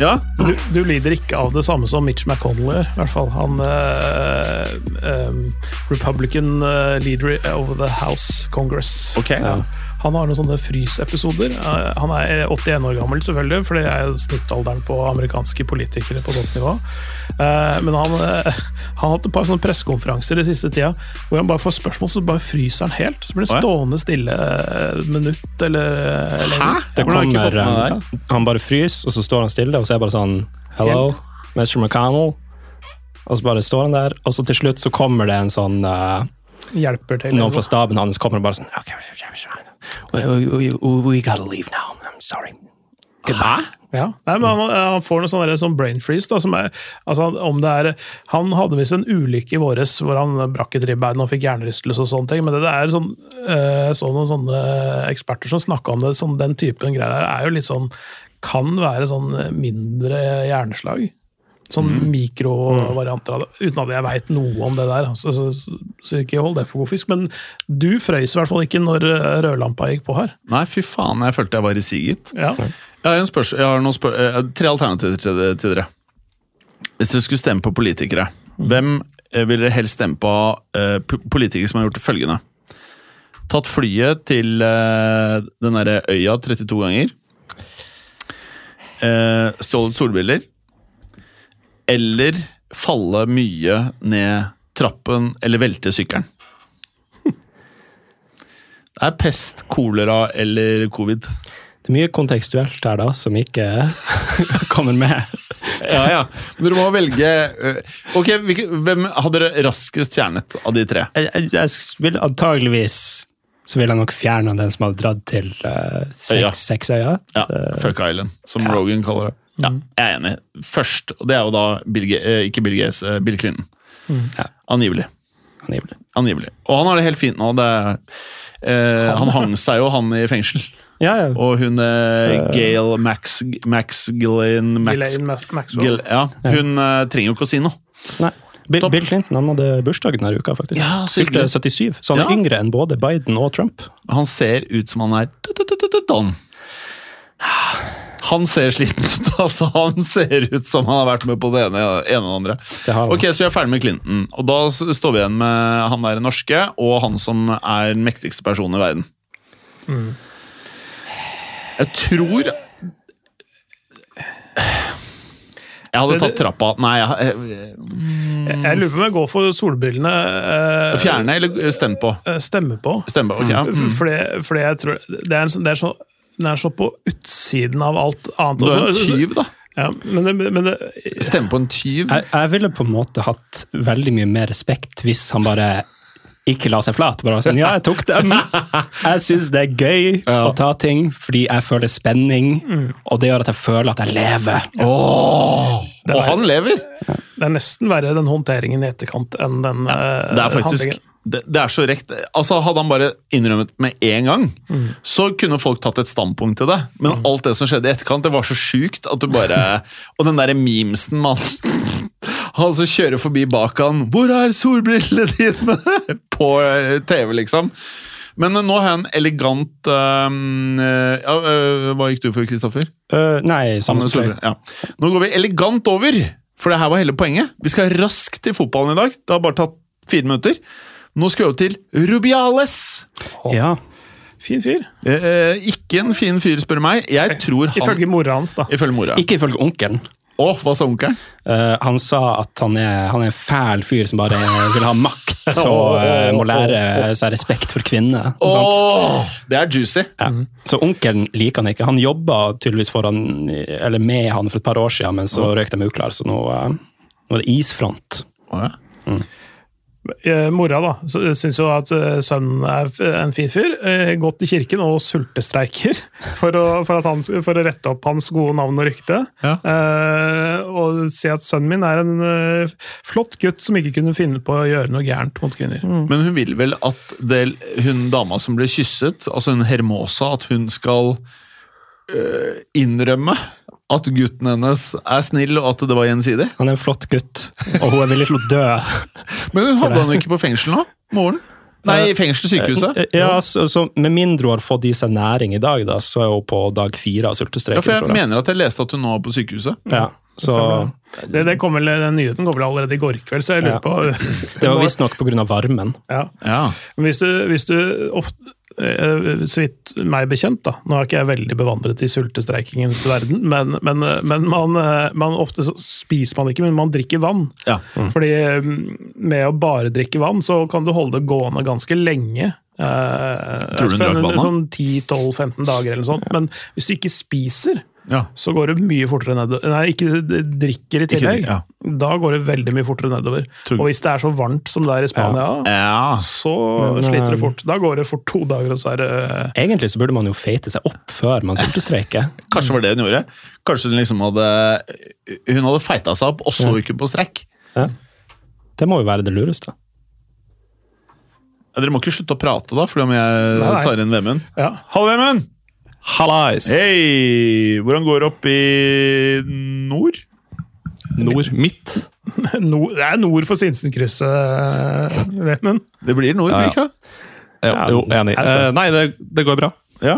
Ja, Du, du lider ikke av det samme som Mitch McConnell gjør, i hvert fall. Han uh, um, Republican eh, leader of the House Congress. Ok. Ja. Han har noen sånne frysepisoder. Eh, han er 81 år gammel, selvfølgelig, for det er snittalderen på amerikanske politikere på godt nivå. Eh, men han, eh, han har hatt et par sånne pressekonferanser i siste tida hvor han bare får spørsmål, så bare fryser han helt. Så blir han stående stille et minutt eller, eller Hæ? Det kommer han? Han bare fryser, og så står han stille, og så er det bare sånn Hello, Mr. McConnell. Og så bare står han der, og så til slutt så kommer det en sånn uh, hjelper til. Noen fra staben hans kommer og bare sånn okay, we, we, we, gotta leave now. I'm sorry. Hæ? Ja, Nei, men han, han får noe sånn, sånn brain freeze. Da, som er, altså, om det er, han hadde visst en ulykke i våres hvor han brakk et ribbein og fikk hjernerystelse og sånne ting. Men det, det er sånn, øh, så noen sånne eksperter som snakka om det. Sånn, den typen greier der, er jo litt sånn Kan være sånn mindre hjerneslag. Sånn mikrovarianter av det. Uten at jeg veit noe om det der. Så, så, så, så ikke hold det for god fisk. Men du frøys i hvert fall ikke når eh, rødlampa gikk på her. Nei, fy faen, jeg følte jeg var i siget. Ja. Jeg har, en spørs jeg har noen spør eh, tre alternativer til, til dere. Hvis dere skulle stemme på politikere, hvem eh, vil dere helst stemme på uh, politikere som har gjort følgende? Tatt flyet til uh, den derre øya 32 ganger. Uh, stjålet solbriller. Eller falle mye ned trappen eller velte sykkelen. Det er pest, kolera eller covid. Det er mye kontekstuelt her, da, som ikke kommer med. Ja, ja. Men dere må velge øh, Ok, Hvem hadde dere raskest fjernet av de tre? Jeg, jeg, jeg vil antageligvis så vil jeg nok fjerne den som hadde dratt til uh, Øya. seks, seks øyer. Ja, Fuck Island, som Rogan kaller det. Ja, jeg er enig. Først, og det er jo da Bill, Ga- eh, ikke Bill Gates, eh, Bill Clinton. Ja. Angivelig. Angivelig. Angivelig. Og han har det helt fint nå. Det eh, han hang seg jo, han i fengsel. Ja, ja. Og hun eh, Gail Max, Max Gillian Max, Maxwell. Ja, Hun eh, trenger jo ikke å si noe. Nei. Bill, Bill Clinton han hadde bursdag denne uka, faktisk. Ja, Fylte 77, så han er Ja. yngre enn både Biden og Trump. Han ser ut som han er don. Han ser sliten ut, altså. Han ser ut som han har vært med på det ene, ene og andre. Det andre. Ok, Så vi er ferdig med Clinton. Og da står vi igjen med han der norske og han som er den mektigste personen i verden. Jeg tror Jeg hadde tatt trappa Nei, jeg, jeg, Jeg, jeg lurer på om jeg går for solbrillene. eh, fjerne eller stemme på? eh, Stemme på. Stemme på, okay. ja. Mm. Fordi, fordi jeg tror Det er, en, sånn- det er så den er så på utsiden av alt annet. Du er en tyv, da. Ja, men det, men det, Stemme på en tyv. Jeg, jeg ville på en måte hatt veldig mye mer respekt hvis han bare ikke la seg flat. Bare sånn, ja, jeg tok dem. Jeg syns det er gøy Ja. å ta ting fordi jeg føler spenning, og det gjør at jeg føler at jeg lever. Ja. Oh, Og han lever! det er nesten verre den håndteringen i etterkant enn den ja, Det er faktisk handlingen. Det, det er så rekt. Altså, hadde han bare innrømmet med en gang, så kunne folk tatt et standpunkt til det. Men alt det som skjedde i etterkant, det var så sjukt at du bare Og den derre memesen med han Han som kjører forbi bak han 'Hvor er solbrillene dine?' på eh, TV, liksom. Men nå har jeg en elegant øh, ja, øh, Hva gikk du for, Kristoffer? Uh, nei, samme Samme Ja. Nå går vi elegant over, for det her var hele poenget. Vi skal raskt til fotballen i dag. Det har bare tatt fire minutter. Nå skal vi til Rubiales. Ja. Fin fyr. Eh, ikke en fin fyr, spør du meg. Jeg tror han Ifølge mora hans, da. Ifølge mora. Ikke ifølge onkelen. Å, hva sa onkelen? Uh, han sa at han er, han er en fæl fyr som bare vil ha makt og uh, må lære seg respekt for kvinner. Oh. Åh, det er juicy. Ja. Så onkelen liker han ikke. Han jobba tydeligvis for han, eller med han for et par år siden, men så røyk de uklar, så nå, uh, nå er det isfront. Oh, ja. Eh, Mora da, syns jo at eh, sønnen er en fin fyr. eh, Gått i kirken og sultestreiker for å, for, at han, for å rette opp hans gode navn og rykte. Ja. Eh, og si at sønnen min er en eh, flott gutt som ikke kunne finne på å gjøre noe gærent mot kvinner. Men hun vil vel at det, hun dama som ble kysset, altså hun Hermosa, at hun skal øh, innrømme at gutten hennes er snill, og at det var gjensidig? Han er en flott gutt, og hun er villig til å dø. Men hun hadde han jo ikke på fengsel nå? Moren? Nei, i fengsel, sykehuset. Ja, så, så Med mindre hun har fått i seg næring i dag, da, så er hun på dag fire av Ja, for jeg tror jeg. mener at jeg leste at hun nå er på sykehuset. Ja, så Det, det kom vel, den nyheten kom vel allerede i går kveld, så jeg lurer Ja. på Det var visstnok pga. varmen. ja. Ja. Men Hvis du, hvis du ofte eh, Så vidt meg bekjent, da. Nå er ikke jeg veldig bevandret i sultestreikingens verden, men, men, men man, eh, man ofte spiser man ikke, men man drikker vann. Ja. Fordi mm, med å bare drikke vann, så kan du holde det gående ganske lenge. Eh, Tror du du drakk vann, da? Sånn 10-12-15 dager eller noe sånt. Men hvis du ikke spiser, Ja. så går det mye fortere nedover. Nei, ikke drikker i tillegg. ja. Da går det veldig mye fortere nedover. Tror- Og hvis det er så varmt som det er i Spania, ja. så Men, sliter det eh, fort. Da går det fort to dager, og så er det Egentlig så burde man jo feite seg opp før man sultestreiker. Kanskje var det hun gjorde. Kanskje hun liksom hadde Hun hadde feita seg opp, og så gikk hun på strekk. Det må jo være det lureste. Ja, dere må ikke slutte å prate, da, fordi om jeg Nei, nei. tar inn Vemund. Ja. Hallo, Vemund! Hallais! Hei! Hvordan går det opp i nord? Nord. Midt. Nord, det er nord for Sinsenkrysset, Vemund. Det blir nord, Ja, ja. Ja, jo, enig. er Eh, nei, det, det går bra. Ja.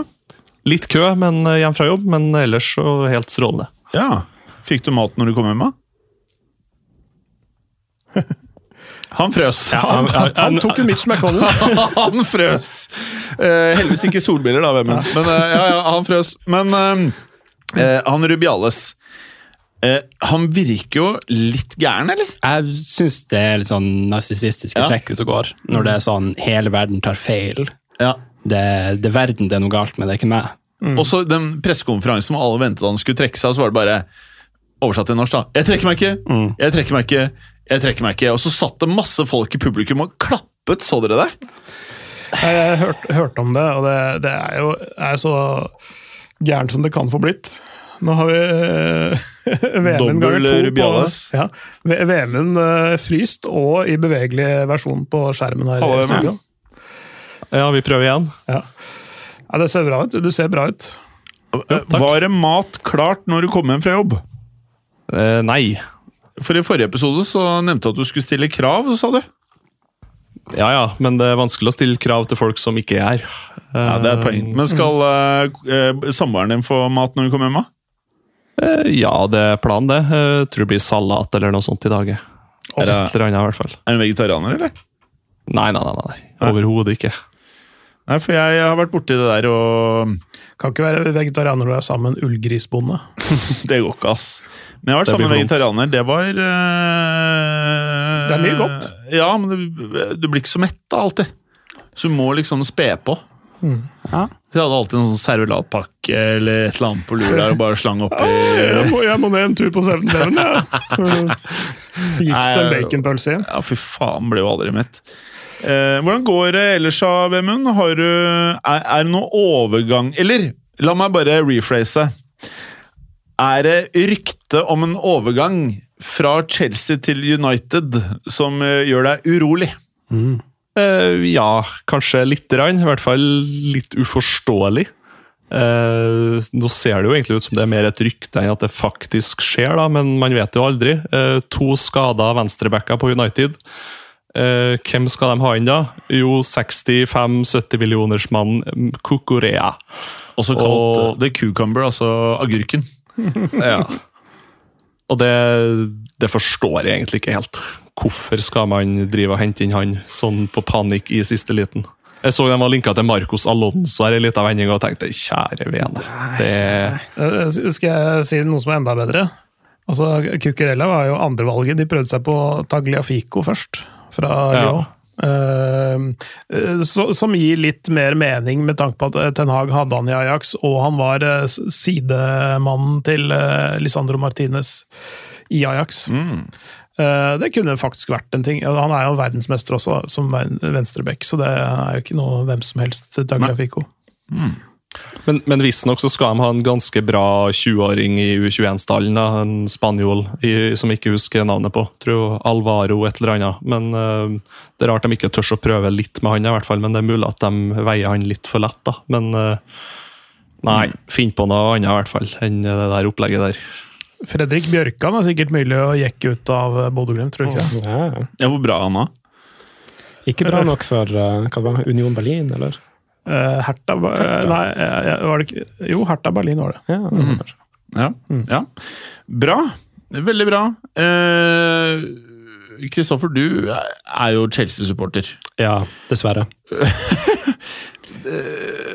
Litt kø men eh, hjem fra jobb, men ellers så helt strålende. ja. Fikk du mat når du kom hjem, da? Han frøs. Han, han tok en Mitch McConnell. han frøs! Uh, heldigvis ikke solbriller, da, Vemund. Men uh, ja, ja, han frøs. Men uh, eh, han Rubiales eh, Han virker jo litt gæren, eller? Jeg syns det er litt sånn narsissistiske Ja. trekk ute og går. Når det er sånn hele verden tar feil. Ja. Det, det er verden det er noe galt med, det er ikke meg. Og så den pressekonferansen hvor alle ventet han skulle trekke seg, så var det bare oversatt til norsk, da. Jeg trekker meg ikke! Jeg trekker meg ikke! Jeg trekker meg ikke. Og så satt det masse folk i publikum og klappet, så dere det? Jeg hørte, hørte hørt om det, og det, det er jo er så gærent som det kan få blitt. Nå har vi eh, Dobbel ganger to på Rubiales. ja, VM-en eh, fryst og i bevegelig versjon på skjermen her. Hallo, i. Ja, vi prøver igjen. Ja. ja, det ser bra ut. Du ser bra ut. Ja, Var det mat klart når du kom hjem fra jobb? Eh, nei. For i forrige episode så nevnte du at du skulle stille krav, sa du. Ja ja, men det er vanskelig å stille krav til folk som ikke er her. Ja, det er et poeng. Men skal eh, samboeren din få mat når du kommer hjem? Eh, ja, det er planen, det. Jeg tror det blir salat eller noe sånt i dag. Er det- Et eller annet, i hvert fall. Er hun vegetarianer, eller? Nei, nei, nei. nei. Overhodet ikke. Nei, for jeg har vært borti det der, og Kan ikke være vegetarianer når du er sammen med en ullgrisbonde. det går ikke, ass. Men jeg har vært sammen med vegetarianer. Det var eh, Det er mye godt. Ja, men du, du blir ikke så mett da, alltid. Så du må liksom spe på. Ja. Så jeg hadde alltid en sånn servelatpakke eller et eller annet på lur der og bare slang oppi Jeg må, jeg må ned en tur på 7-Eleven, jeg. Så gikk det en baconpølse igjen. Ja, fy faen, ble jo aldri mett. Eh, hvordan går det ellers, Vemund? Er, er det noe overgang Eller, la meg bare rephrase. Er det rykte om en overgang fra Chelsea til United som eh, gjør deg urolig? Eh, ja, kanskje lite grann. I hvert fall litt uforståelig. Eh, nå ser det jo egentlig ut som det er mer et rykte enn at det faktisk skjer, da, men man vet jo aldri. Eh, to skada venstrebacker på United. Eh, hvem skal de ha inn da? Jo, 65-70 millionersmannen Kukurea. Også kalt Og- eh, The Cucumber, altså agurken. Ja. Og det, det forstår jeg egentlig ikke helt. Hvorfor skal man drive og hente inn han sånn på panikk i siste liten? Jeg så de var linka til Marcos Alonso her i liten vending og tenkte kjære vene. Det Eh, Skal jeg si noe som er enda bedre? Altså, Cucurella var jo andrevalget. De prøvde seg på Tagliafico først, fra Ja. Lyon. Eh, så, som gir litt mer mening med tanke på at eh, Ten Hag hadde han i Ajax, og han var eh, sidemannen til eh, Lisandro Martinez i Ajax. Mm. det kunne faktisk vært en ting. Han er jo verdensmester også, som ven- venstreback, så det er jo ikke noe hvem som helst Tagliafico. Men, men visstnok så skal de ha en ganske bra 20-åring i U21-stallen. En spanjol i, som jeg ikke husker navnet på. Tror Alvaro et eller annet. Men uh, Det er rart de ikke tør å prøve litt med han, i hvert fall, men det er mulig at de veier han litt for lett. da. Men uh, nei, finn på noe annet i hvert fall enn det der opplegget der. Fredrik Bjørkan er sikkert mulig å jekke ut av Bodø-Glimt, tror du ikke? Ja. Hvor bra han var. Ikke bra nok for uh, hva var Union Berlin, eller? Eh, Hertha Ba- eh, Nei, eh, var det ikke Jo, Hertha Berlin var det. Ja, kanskje. Ja. ja. Bra. Veldig bra. Kristoffer, Kristoffer, du er jo Chelsea-supporter. ja dessverre.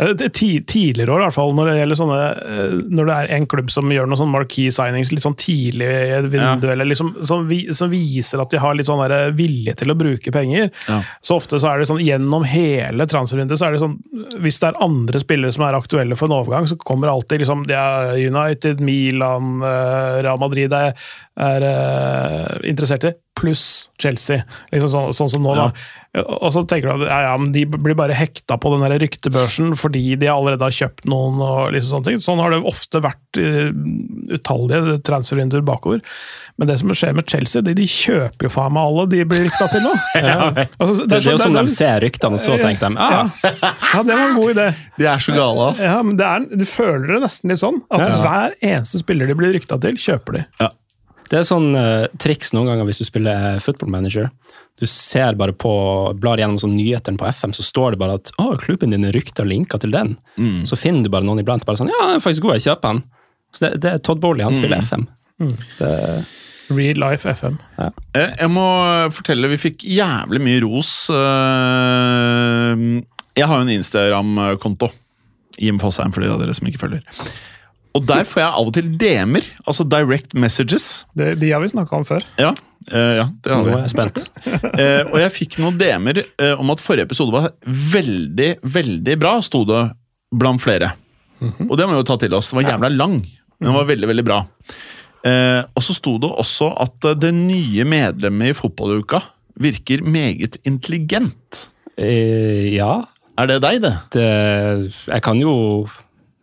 Eh, Tidligere år, i hvert fall, når det gjelder sånne eh, Når det er en klubb som gjør noen sånne marquee signings litt sånn tidlig i et vindu, eller liksom, som, vi, som viser at de har litt sånn der vilje til å bruke penger, Ja. så ofte så er det sånn gjennom hele transfervinduet så er det sånn Hvis det er andre spillere som er aktuelle for en overgang, så kommer alltid liksom det er United, Milan, eh, Real Madrid det er, er uh, interessert i, pluss Chelsea. Liksom sånn, sånn som nå, da. Og så tenker du at ja, ja, de blir bare hekta på den der ryktebørsen fordi de allerede har kjøpt noen. og liksom sånne ting. Sånn har det ofte vært uh, utallige transfervinduer bakover. Men det som skjer med Chelsea, de, de kjøper jo faen meg alle de blir rykta til nå. Altså, Det, det er jo så- som de ser ryktene, og så tenker de ja. ah, ja, det var en god idé. De er så gale, ass. Ja, men det er, Du føler det nesten litt sånn. At Ja. hver eneste spiller de blir rykta til, kjøper de. Det er sånn uh, triks noen ganger hvis du spiller football manager. Du ser bare på, blar gjennom sånn nyhetene på FM, så står det bare at å, klubben din er rykta linka til den. Så finner du bare noen iblant bare sånn ja, den er faktisk god, jeg kjøper den. Så det, det er Todd Bowley, han spiller FM. Det, Real Life FM. Ja. Jeg må fortelle, vi fikk jævlig mye ros. Eh, Jeg har jo en Instagram-konto. Jim Fosheim, for de av dere som ikke følger. Og der får jeg av og til DM-er, altså direct messages. Det, de har vi snakka om før. Ja, uh, ja det har vi. nå er jeg spent. uh, og jeg fikk noen DM-er uh, om at forrige episode var veldig, veldig bra, sto det blant flere. Og det må vi jo ta til oss. Den var jævla lang, men den var veldig, veldig bra. Eh, og så sto det også at eh, det nye medlemmet i fotballuka virker meget intelligent. Eh, ja, Er det deg, det? det, jeg kan jo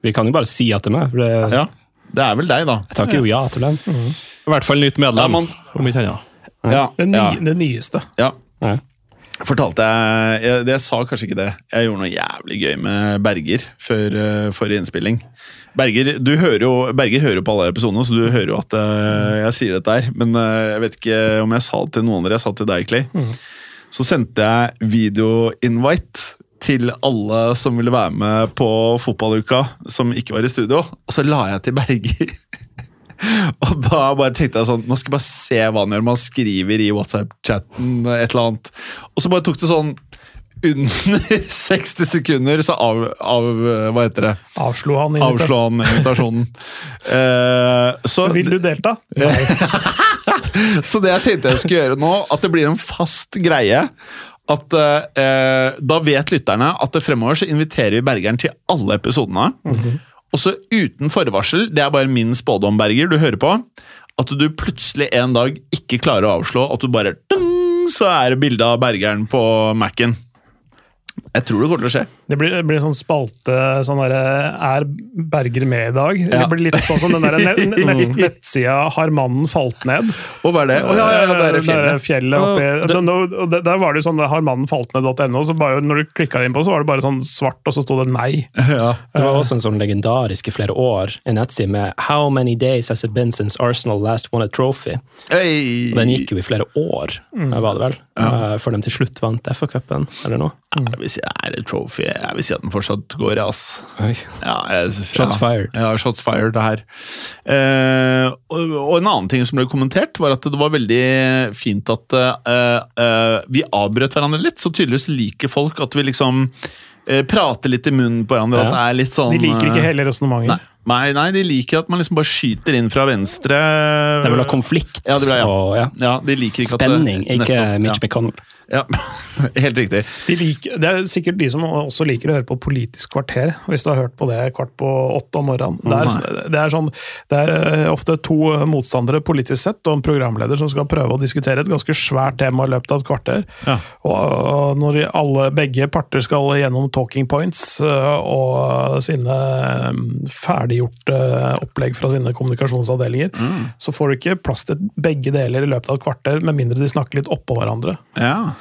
Vi kan jo bare si at det er meg. for Det, Ja. Det er vel deg, da. Jeg takker jo ja til den. I hvert fall nytt medlem, Ja, man- om ikke annet. Ja, Det, nye, ja, det nyeste. ja. Ja. Fortalte jeg, jeg det, Jeg sa kanskje ikke det. Jeg gjorde noe jævlig gøy med Berger før uh, forrige innspilling. Berger du hører jo Berger hører jo på alle episodene, så du hører jo at eh, jeg sier dette her. Men eh, jeg vet ikke om jeg sa det til noen av dere. Jeg sa det til deg, Clay. Så sendte jeg video-invite til alle som ville være med på fotballuka, som ikke var i studio. Og så la jeg til Berger. Og da bare tenkte jeg sånn Nå skal jeg bare se hva han gjør. Man skriver i WhatsApp-chatten et eller annet. Og så bare tok det sånn under 60 sekunder, så av, av Hva heter det? Avslo han. Avslå han invitasjonen. uh, så, Vil du delta? så det jeg tenkte jeg skulle gjøre nå, at det blir en fast greie at eh, Da vet lytterne at fremover så inviterer vi Bergeren til alle episodene. Og så uten forvarsel, det er bare min spådom, Berger, du hører på, at du plutselig en dag ikke klarer å avslå, at du bare ding, Så er det bilde av Bergeren på Mac-en. Jeg tror det kommer til å skje. Det blir, det blir sånn spalte sånn der, Er Berger med i dag? Ja. Det blir litt sånn som den der nett, nettsida 'Har mannen falt ned'? Og hva er det? Oh, ja, ja, ja, det er Det fjellet. fjellet oppi oh, det- der, Der var det jo sånn 'Har mannen falt ned.no', så bare når du klikka inn på, så var det bare sånn svart, og så sto det 'nei'. Det var også en sånn legendarisk i flere år, en nettside med 'How many days has it been since Arsenal last won a trophy?' Hey. Den gikk jo i flere år, var det vel, ja. før de til slutt vant FA-cupen, eller noe. Jeg vil si det er et trophy. Jeg vil si at den fortsatt går, ass. Oi. Ja, jeg, Shots fired. Ja, shots fired, det her. Eh, og, og en annen ting som ble kommentert, var at det var veldig fint at eh, eh, vi avbrøt hverandre litt. Så tydeligvis liker folk at vi liksom eh, prater litt i munnen på hverandre. Ja. At det er litt sånn De liker ikke eh, hele resonnementet. Nei. Nei, de liker at man liksom bare skyter inn fra venstre. De vil ha konflikt Ja, vil ha, ja. og ja. Ja, de liker ikke spenning, at det, ikke Mitch McConnell. Ja, ja. helt riktig. De liker, det er sikkert de som også liker å høre på Politisk kvarter, hvis du har hørt på det kvart på åtte om morgenen. Det er, det er, sånn, det er eh, ofte to motstandere politisk sett, og en programleder som skal prøve å diskutere et ganske svært tema i løpet av et kvarter. Ja. Og når alle, begge parter skal gjennom talking points eh, og sine eh, ferdiggjorte opplegg fra sine kommunikasjonsavdelinger, så får du ikke plass til begge deler i løpet av et kvarter, med mindre de snakker litt oppå hverandre. Ja.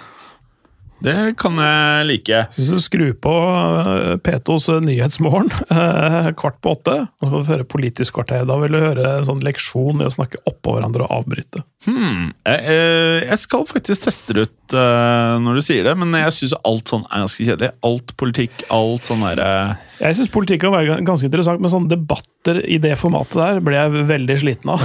Det kan jeg like. Hvis du skrur på eh, P2s Nyhetsmorgen eh, kvart på åtte, og så får du høre Politisk kvarter, da vil du høre en sånn leksjon i å snakke oppå hverandre og avbryte. Hmm. Jeg, eh, jeg skal faktisk teste det ut eh, når du sier det, men jeg syns alt sånn er ganske kjedelig. Alt politikk, alt sånn derre Jeg syns politikk kan være ganske interessant, men sånne debatter i det formatet der blir jeg veldig sliten av.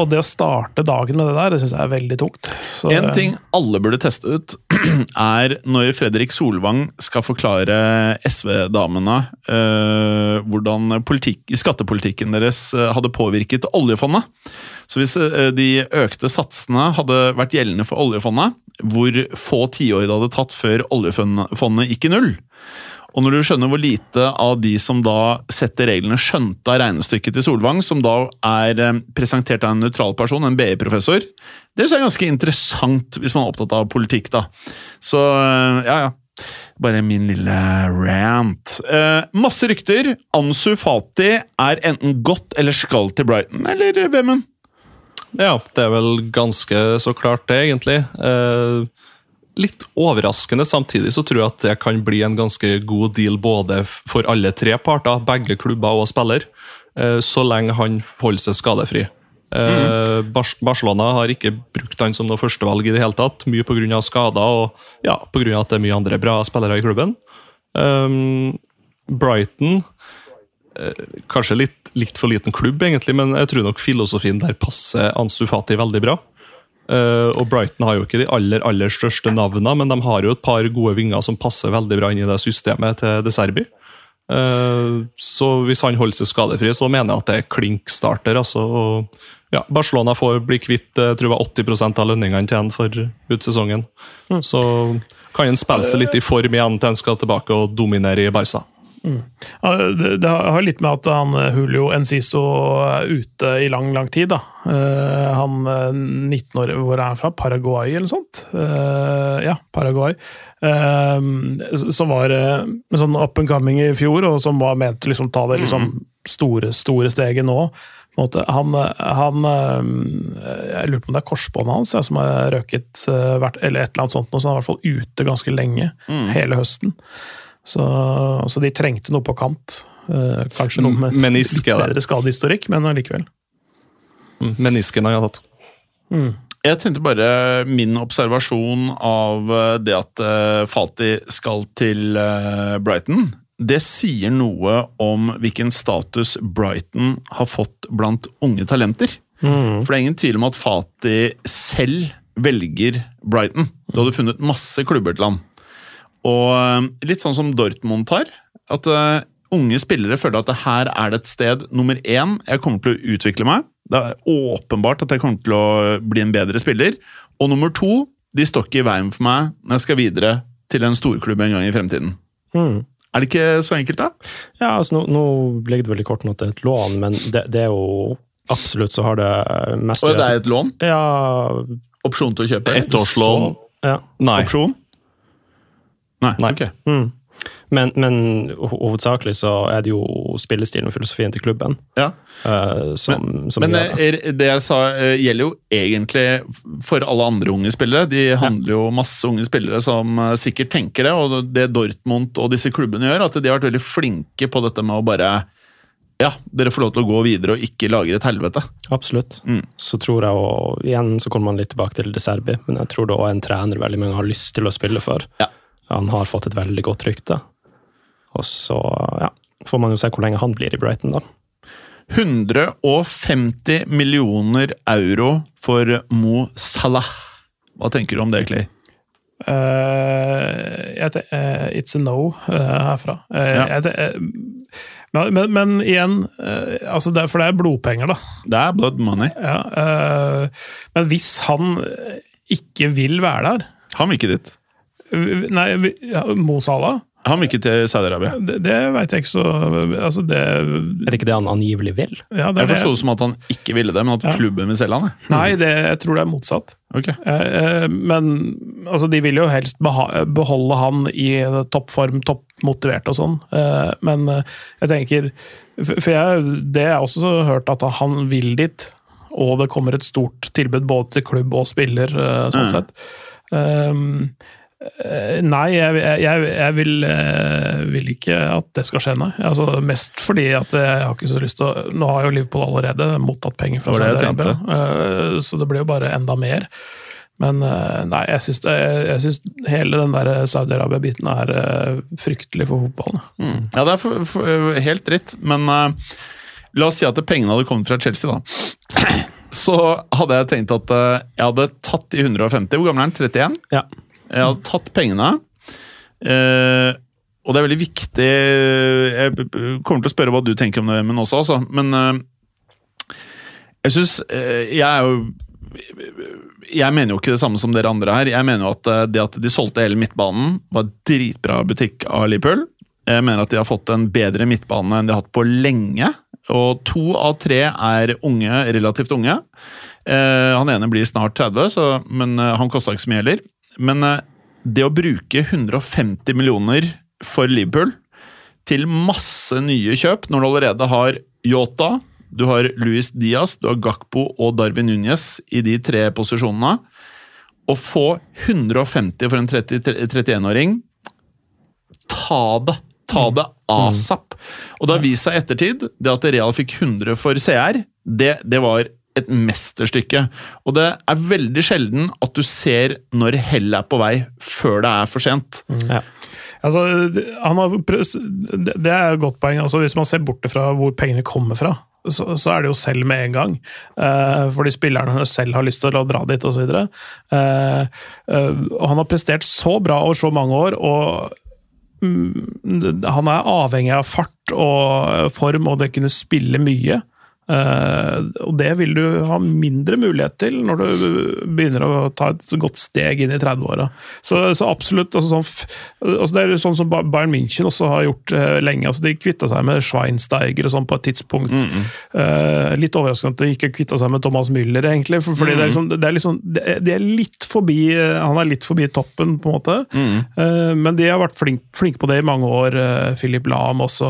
Og det å starte dagen med det der, det syns jeg er veldig tungt. Så, En ting alle burde teste ut, er når Fredrik Solvang skal forklare SV-damene eh, hvordan politikk, skattepolitikken deres eh, hadde påvirket oljefondet. Så hvis eh, de økte satsene hadde vært gjeldende for oljefondet, hvor få tiår det hadde tatt før oljefondet gikk i null, og når du skjønner hvor lite av de som da setter reglene, skjønte av regnestykket til Solvang, som da er eh, presentert av en nøytral person, en BI-professor, det er ganske interessant hvis man er opptatt av politikk, da. Så eh, ja, ja. Bare min lille rant. Eh, masse rykter. Ansu Fati er enten gått eller skal til Brighton, eller Vemund? Ja, det er vel ganske så klart det, egentlig. Eh, litt overraskende. Samtidig så tror jeg at det kan bli en ganske god deal både for alle tre parter, begge klubber og spiller, eh, så lenge han holder seg skadefri. Mm. Barcelona har ikke brukt han som noe førstevalg i det hele tatt, mye pga. skader og ja, pga. at det er mye andre bra spillere i klubben. Um, Brighton eh, Kanskje litt, litt for liten klubb, egentlig, men jeg tror nok filosofien der passer Ansu Fati veldig bra. Eh, og Brighton har jo ikke de aller aller største navnene, men de har jo et par gode vinger som passer veldig bra inn i det systemet til De Serbi. Uh, så hvis han holder seg skadefri, så mener jeg at det er klink starter. Altså, og, ja, Barcelona får bli kvitt eh, jeg tror det var 80% av lønningene til ham for utsesongen. Mm. Så kan han spille seg litt i form igjen til han skal tilbake og dominere i Barca. Ja, Det, det har litt med at han eh, Julio Enciso er ute i lang, lang tid. da. Eh, han eh, 19 år, hvor er han fra? Paraguay eller noe sånt? Eh, ja, Paraguay. Eh, som var eh, en sånn up and coming i fjor, og som var ment å liksom, ta det liksom, store, store steget nå. Han, han eh, Jeg lurer på om det er korsbåndet hans ja, som har røket, eh, eller et eller annet sånt, så han er i hvert fall ute ganske lenge. Hele høsten. Så, så de trengte noe på kant. Eh, kanskje noe med Meniske, litt bedre skadehistorikk, men allikevel. Mm, Menisken har jeg tatt. Jeg tenkte bare min observasjon av eh, det at eh, Fati skal til Brighton. Det sier noe om hvilken status Brighton har fått blant unge talenter. For det er ingen tvil om at Fati selv velger Brighton. Du hadde funnet masse klubber til han. Og eh, litt sånn som Dortmund tar. At eh, unge spillere føler at det her er det et sted nummer én jeg kommer til å utvikle meg. Det er åpenbart at jeg kommer til å bli en bedre spiller. Og nummer to, de står ikke i veien for meg når jeg skal videre til en storklubb en gang i fremtiden. Mm. Er det ikke så enkelt, da? Ja, altså nå, nå ligger det veldig kort at det er et lån, men det, det er jo Absolutt så har det mest Og det er et lån? Ja, Opsjon til å kjøpe? Ettårslån? ja. Nei. Opsjon? Nei. Nei. ok. Mm. Men, men hovedsakelig så er det jo spillestilen og filosofien til klubben Ja. uh, som, som Men gjør det. eh, det jeg sa, eh, gjelder jo egentlig for alle andre unge spillere. De handler jo masse unge spillere som sikkert tenker det, og det Dortmund og disse klubbene gjør, at de har vært veldig flinke på dette med å bare Ja, dere får lov til å gå videre og ikke lage et helvete. Absolutt. Mm. Så tror jeg og igjen så kommer man litt tilbake til De Serbi, men jeg tror det òg en trener veldig mange har lyst til å spille for. Ja. Han har fått et veldig godt rykte. Og så ja, får man jo se hvor lenge han blir i Brighton, da. 150 millioner euro for Mo Salah. Hva tenker du om det, Clay? Uh, eh, it's a no uh, herfra. Eh, Ja. Men, men, men igjen, altså det, er- for det er blodpenger, da. Det er blood money. Ja, eh, men hvis han ikke vil være der Han vil ikke dit. Nei, vi- ja, Mo Salah? Han vil ikke til Saudi-Arabia. Det, det veit jeg ikke så Altså, det Er det ikke det han angivelig vil? ja, det Jeg forsto det som at han ikke ville det, men at Ja. klubben vil selge han. jeg. Nei, det, jeg tror det er motsatt. Ok. Eh, eh, Men altså, de vil jo helst beha beholde han i toppform, toppmotivert og sånn. Eh, Men eh, jeg tenker For jeg, det har jeg også hørt at han vil dit, og det kommer et stort tilbud både til klubb og spiller, eh, sånn Mm. sett. Um, eh, Nei, jeg, jeg, jeg, vil, eh, vil ikke at det skal skje, nei. Altså, mest fordi at jeg har ikke så lyst til å Nå har jo Liverpool allerede mottatt penger fra Saudi-Arabia, eh, så det blir jo bare enda mer. Men eh, nei, jeg syns, jeg syns hele den der Saudi-Arabia-biten er eh, fryktelig for fotballen. Mm. Ja, det er for, for, helt dritt, men uh, la oss si at pengene hadde kommet fra Chelsea, da. Så hadde jeg tenkt at eh, jeg hadde tatt de 150. Hvor gammel er han? 31? Ja. Jeg hadde tatt pengene. eh, og det er veldig viktig Jeg b- b- kommer til å spørre hva du tenker om det, men også, altså. Men eh, jeg syns Jeg er jo jeg mener jo ikke det samme som dere andre her. Jeg mener jo at eh, det at de solgte hele midtbanen, var dritbra butikk av Liverpool. Jeg mener at de har fått en bedre midtbane enn de har hatt på lenge. Og to av tre er unge, relativt unge. Eh, han ene blir snart 30, så, men eh, han kosta ikke så mye heller. Men eh, det å bruke 150 millioner for Liverpool til masse nye kjøp, når du allerede har Yota, du har Luis Diaz, du har Gakpo og Darwin Núñez i de tre posisjonene. Å få 150 for en 31-åring Ta det! Ta det asap! Og det har vist seg i ettertid, det at Real fikk 100 for CR, det, det var et mesterstykke. Og det er veldig sjelden at du ser når hellet er på vei, før det er for sent. Ja. Altså, har, det er et godt poeng. Altså, hvis man ser bort fra hvor pengene kommer fra, så, så er det jo selv med en gang. Eh, fordi spillerne selv har lyst til å dra dit, osv. Eh, eh, han har prestert så bra over så mange år, og mm, han er avhengig av fart og form og det kunne spille mye. Eh, og det vil du ha mindre mulighet til når du begynner å ta et godt steg inn i 30-åra. Så, så absolutt. Altså sånn, altså det er sånn som Bayern München også har gjort uh, lenge. Altså de kvitta seg med Schweinsteiger og sånn på et tidspunkt. Eh, litt overraskende at de ikke kvitta seg med Thomas Müller, egentlig. For, fordi det er liksom, det er liksom det er, litt forbi Han er litt forbi toppen, på en måte. Eh, men de har vært flink- flinke på det i mange år. Philip Lahm også,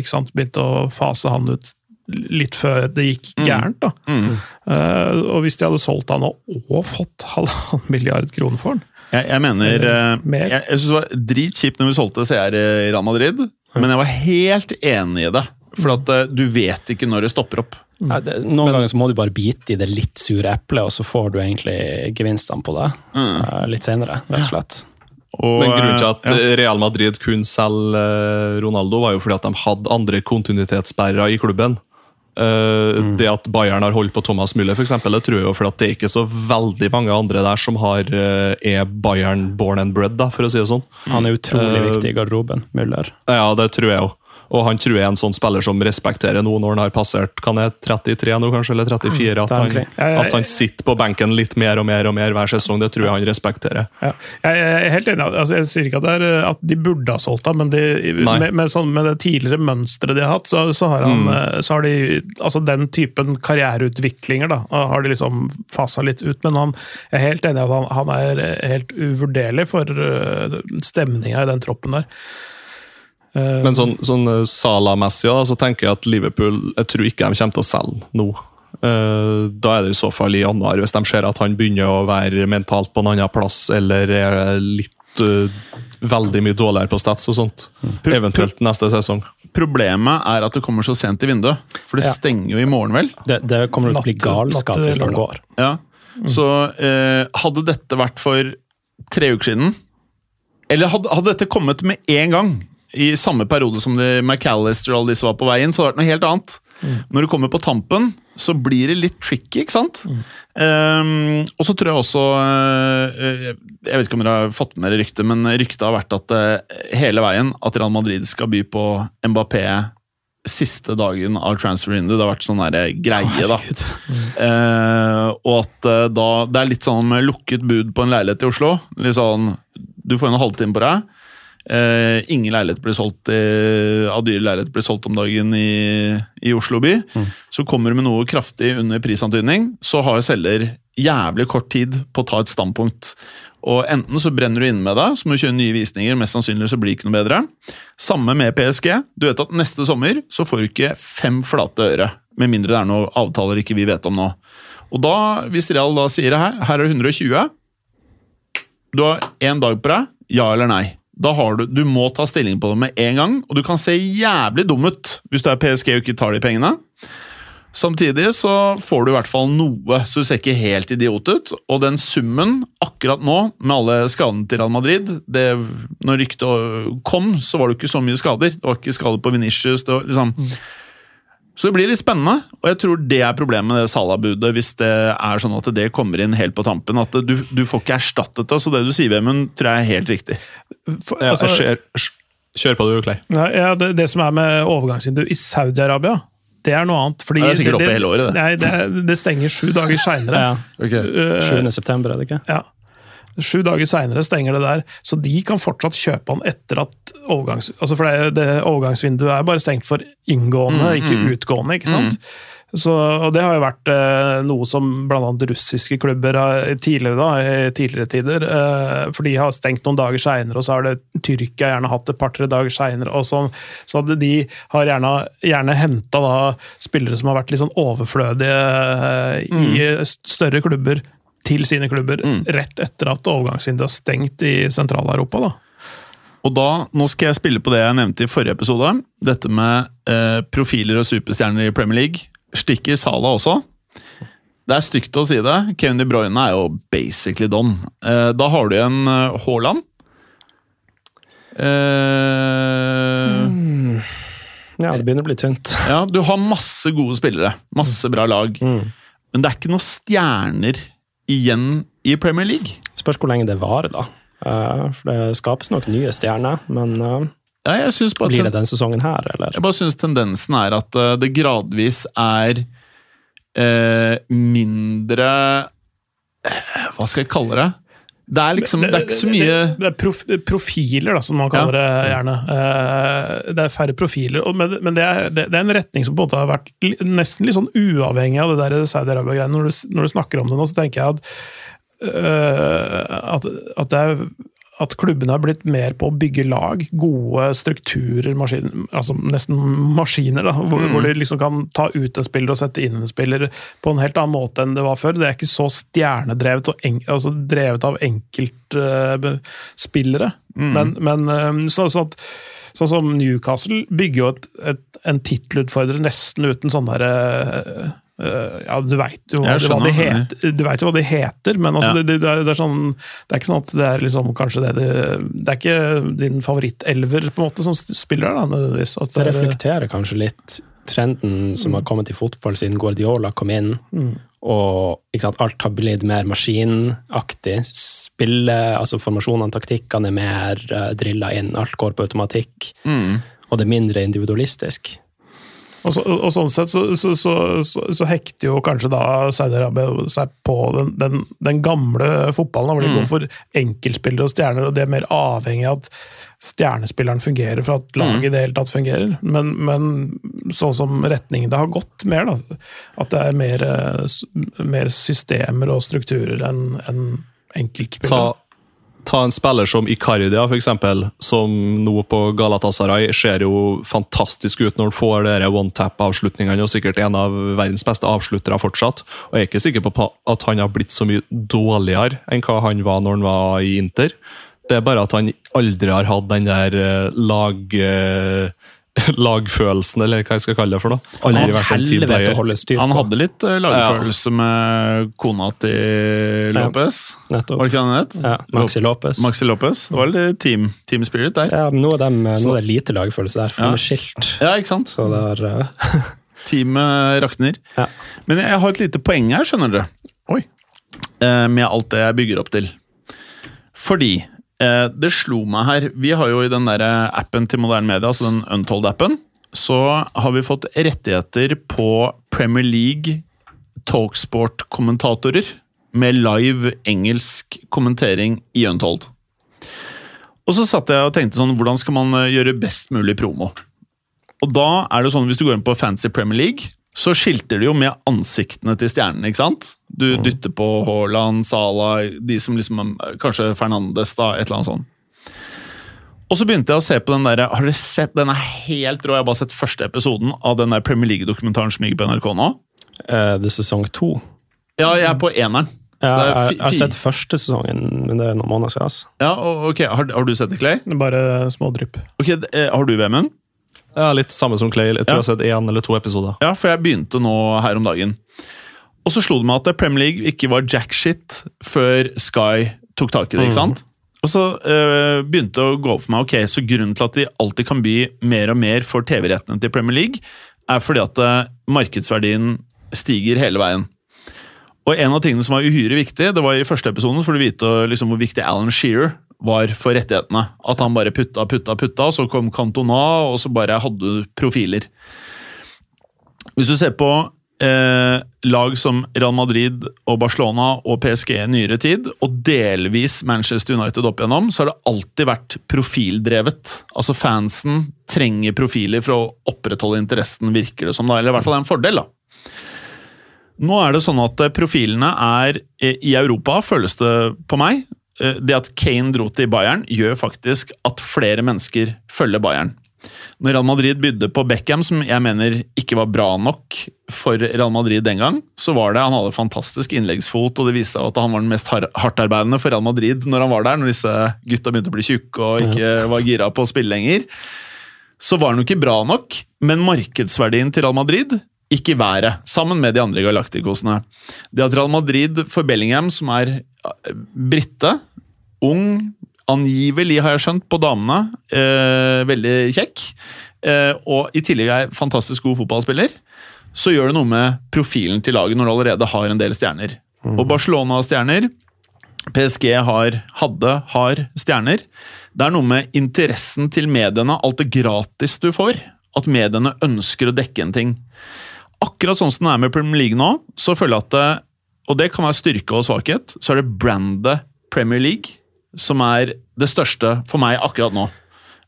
ikke sant? begynte å fase han ut litt før det gikk gærent. da. Eh, og hvis de hadde solgt han og, fått halvannen milliard kroner for han Jeg, jeg mener mer. Jeg, jeg synes det var dritkjipt når vi solgte CR i Real Madrid, men jeg var helt enig i det. For at uh, du vet ikke når det stopper opp. Ja, det, noen ganger så må du bare bite i det litt sure eplet, og så får du egentlig gevinstene på det eh, litt senere, rett og slett. Og, Men grunnen til at ja. Real Madrid kunne selge Ronaldo, var jo fordi at de hadde andre kontinuitetssperrer i klubben. Eh, Det at Bayern har holdt på Thomas Müller, for eksempel, det tror jeg jo fordi at det er ikke så veldig mange andre der som har, eh, er Bayern born and bred, da, for å si det sånn. Han er utrolig uh, viktig i garderoben, Müller. Ja, det tror jeg jo. Og han tror jeg er en sånn spiller som respekterer nå når han har passert kan jeg, 33 nå, kanskje, eller 34. At han, at han sitter på benken litt mer og mer og mer hver sesong. Det tror jeg han respekterer. Ja. Jeg er helt enig. altså Jeg sier ikke at, er, at de burde ha solgt ham, men de, med, med, sånn, med det tidligere mønsteret de har hatt, så, så, har han, mm. så har de altså Den typen karriereutviklinger da, har de liksom fasa litt ut. Men han, jeg er helt enig i at han, han er helt uvurderlig for stemninga i den troppen der. Eh, Men sånn, sånn eh, Salah-messig da, så tenker jeg at Liverpool jeg tror ikke de kommer til å selge nå. Eh, Da er det i så fall i januar, hvis de ser at han begynner å være mentalt på en annen plass eller er litt uh, veldig mye dårligere på stats og sånt. Eventuelt neste sesong. Problemet er at det kommer så sent i vinduet. For det Ja. stenger jo i morgen, vel? Det, det kommer til å bli galskap hvis det går. Ja. Så eh, hadde dette vært for tre uker siden Eller hadde, hadde dette kommet med en gang, i samme periode som de McAllister og alle disse var på veien, så har det vært noe helt annet. Når du kommer på tampen, så blir det litt tricky, ikke sant? Um, og så tror jeg også uh, Jeg vet ikke om dere har fått med dere ryktet, men ryktet har vært at uh, hele veien at Real Madrid skal by på Mbappé siste dagen av transfer window. Det har vært sånn der greie, da. Mm. Uh, og at da Det er litt sånn med lukket bud på en leilighet i Oslo. Litt sånn, Du får en halvtime på deg. Eh, ingen leilighet blir solgt i, av dyre leiligheter blir solgt om dagen i, i Oslo by. Så kommer du med noe kraftig under prisantydning, så har selger jævlig kort tid på å ta et standpunkt. Og Enten så brenner du inne med deg, så må du kjøre nye visninger. Mest sannsynlig så blir det ikke noe bedre. Samme med PSG. Du vet at neste sommer så får du ikke fem flate øre. Med mindre det er noen avtaler ikke vi vet om nå. Og da, hvis Real da sier det her, her er det 120 Du har én dag på deg, ja eller nei. Da har du, du må ta stilling på det med en gang, og du kan se jævlig dum ut hvis du er PSG og ikke tar de pengene. Samtidig så får du i hvert fall noe, så du ser ikke helt idiot ut. Og den summen akkurat nå, med alle skadene til Real Madrid det, Når ryktet kom, så var det ikke så mye skader. Det var ikke skader på Venitius. Det var liksom så det blir litt spennende, og jeg tror det er problemet med det Salah-budet. Hvis det er sånn at det kommer inn helt på tampen. At du, du får ikke erstattet det. Så det du sier, Vemund, tror jeg er helt riktig. For, Ja, altså, ser, kjør på du, Clay. Ja, det, det som er med overgangsvindu i Saudi-Arabia, det er noe annet. Fordi Det er sikkert oppe hele året, det. Nei, det, det stenger sju dager seinere. Ja. 7. september, er det ikke? Ja. Sju dager seinere stenger det der, så de kan fortsatt kjøpe han etter at overgangs... Altså for det, det overgangsvinduet er bare stengt for inngående, Mm, ikke utgående, ikke sant? Så, og det har jo vært eh, noe som bl.a. russiske klubber har tidligere, da, i tidligere tider. Eh, for de har stengt noen dager seinere, og så har det Tyrkia gjerne hatt et par-tre dager seinere. Så, så de har gjerne, gjerne henta spillere som har vært litt sånn overflødige eh, i større klubber, til sine klubber, rett etter at overgangsvinduet har stengt i Sentral-Europa. da. Og da, Nå skal jeg spille på det jeg nevnte i forrige episode. Dette med eh, profiler og superstjerner i Premier League. Stikker Sala også. Det er stygt å si det. Kevin De Bruyne er jo basically done. Eh, da har du en eh, Haaland. Eh, Ja, det begynner å bli tynt. ja, du har masse gode spillere. Masse bra lag. Men det er ikke noen stjerner igjen i Premier League. Spørs hvor lenge det varer, da. Eh, for det skapes nok nye stjerner, men eh, Ja, blir det den sesongen her, eller? Jeg bare syns tendensen er at eh, det gradvis er eh, mindre Hva skal jeg kalle det? Det er liksom Det er ikke så mye Det, er prof, profiler, da, som man kaller det gjerne. Eh, Det er færre profiler, men, det, er, det er en retning som på en måte har vært nesten litt sånn uavhengig av det der Saudi-Arabia-greiene. Når, når du snakker om det nå, så tenker jeg at, eh, at, at det er at klubbene har blitt mer på å bygge lag, gode strukturer, maskiner, altså nesten maskiner, da, hvor, hvor de liksom kan ta ut en spiller og sette inn en spiller på en helt annen måte enn det var før. Det er ikke så stjernedrevet og en, altså drevet av enkeltspillere. Men, men eh, så, så at, sånn som Newcastle bygger jo et, et, en tittelutfordrer nesten uten sånn derre eh, ja, du veit jo jo hva de heter, men altså, Ja. det, det, er, det, er sånn, det er ikke sånn at det er liksom kanskje det det, det er ikke din favorittelver på en måte som spiller der, nødvendigvis. At Det det er, reflekterer kanskje litt trenden som har kommet i fotball siden Guardiola kom inn. Og ikke sant, alt har blitt mer maskinaktig. Spille, altså Formasjonene, taktikkene er mer uh, drilla inn. Alt går på automatikk. Og det er mindre individualistisk. Og, så, og sånn sett så, så, så, hekter jo kanskje da Saudi-Arabia seg på den, den, den gamle fotballen, hvor de går for enkeltspillere og stjerner, og de er mer avhengig av at stjernespilleren fungerer for at laget i det hele tatt fungerer. Men, men sånn som retningen det har gått mer, da, at det er mer, eh, mer systemer og strukturer enn en enkeltspillere. Ta, ta en spiller som Icardia, eksempel, som nå på Galatasaray ser jo fantastisk ut når han får dere one-tap-avslutningene, og sikkert en av verdens beste avsluttere fortsatt. Og jeg er ikke sikker på at han har blitt så mye dårligere enn hva han var når han var i Inter. Det er bare at han aldri har hatt den der eh, lag... eh, lagfølelsen, eller hva jeg skal kalle det for noe. Aldri vært en helvete å teamplayer. holde styr på. Han hadde litt lagfølelse lagfølelse med kona til Lopez. Ja, Nettopp. det ikke han het? Ja, Maxi Lopez. Maxi Lopez. Det var litt team, team spirit der. Ja, men nå er, de, nå er det lite lagfølelse der, for Ja. de er skilt. Ja, ikke sant? Så det er Uh... Teamet rakner. Ja. Men jeg har et lite poeng her, skjønner dere. Oi. Eh, Med alt det jeg bygger opp til. Fordi eh, det slo meg her Vi har jo i den der appen til moderne media, altså den Untold-appen, så har vi fått rettigheter på Premier League talksport-kommentatorer med live engelsk kommentering i Untold. Og så satt jeg og tenkte sånn, hvordan skal man eh, gjøre best mulig promo? Og da er det sånn, hvis du går inn på Fancy Premier League, så skilter de jo med ansiktene til stjernene, ikke sant? Du dytter på Haaland, Salah, de som liksom Kanskje Fernandes, da, et eller annet sånt. Og så begynte jeg å se på den der, Har dere sett Den er helt rå. Jeg har bare sett første episoden av den der Premier League-dokumentaren som gikk på NRK nå. Eh, det er sesong to. Ja, jeg er på eneren. Ja, jeg, jeg har sett første sesongen, men det er noen måneder siden. Altså. Ja, ok, Har, har du sett det, Clay? Det er Bare små drypp. Ok, eh, Har du, Vemund? Ja, litt samme som Clay. Jeg tror Ja. jeg har sett én eller to episoder. Ja, for jeg begynte nå her om dagen. Og så slo det meg at Premier League ikke var jack shit før Sky tok tak i det. ikke sant? Og så øh, begynte det å gå opp for meg ok, så grunnen til at de alltid kan by mer og mer for TV-rettene til Premier League, er fordi at øh, markedsverdien stiger hele veien. Og en av tingene som var uhyre viktig, det var i første episoden, for du vite liksom, hvor viktig Alan Shearer var for rettighetene. At han bare putta, putta, putta, og så kom Cantona, og så bare hadde du profiler. Hvis du ser på eh, lag som Real Madrid og Barcelona og PSG i nyere tid, og delvis Manchester United opp igjennom, så har det alltid vært profildrevet. Altså Fansen trenger profiler for å opprettholde interessen, virker det som. da, Eller i hvert fall det er en fordel. da. Nå er det sånn at eh, profilene er eh, i Europa, føles det på meg. eh, Det at Kane dro til Bayern, gjør faktisk at flere mennesker følger Bayern. Når Real Madrid bydde på Beckham, som jeg mener ikke var bra nok for Real Madrid den gang, så var det Han hadde fantastisk innleggsfot, og det viste seg at han var den mest hardtarbeidende for Real Madrid når han var der, når disse gutta begynte å bli tjukke og ikke var gira på å spille lenger. Så var han jo ikke bra nok, men markedsverdien til Real Madrid gikk i været, sammen med de andre galaktikosene. Det at Real Madrid for Bellingham, som er eh, brite, ung, angivelig har jeg skjønt, på damene, eh, veldig kjekk, eh, og i tillegg er fantastisk god fotballspiller, så gjør det noe med profilen til laget når du allerede har en del stjerner. Og Barcelona har stjerner, PSG har, hadde, har stjerner. Det er noe med interessen til mediene, alt det gratis du får, at mediene ønsker å dekke en ting. Akkurat sånn som det er med Premier League nå, så føler jeg at det, og det kan være styrke og svakhet, så er det brandet Premier League som er det største for meg akkurat nå.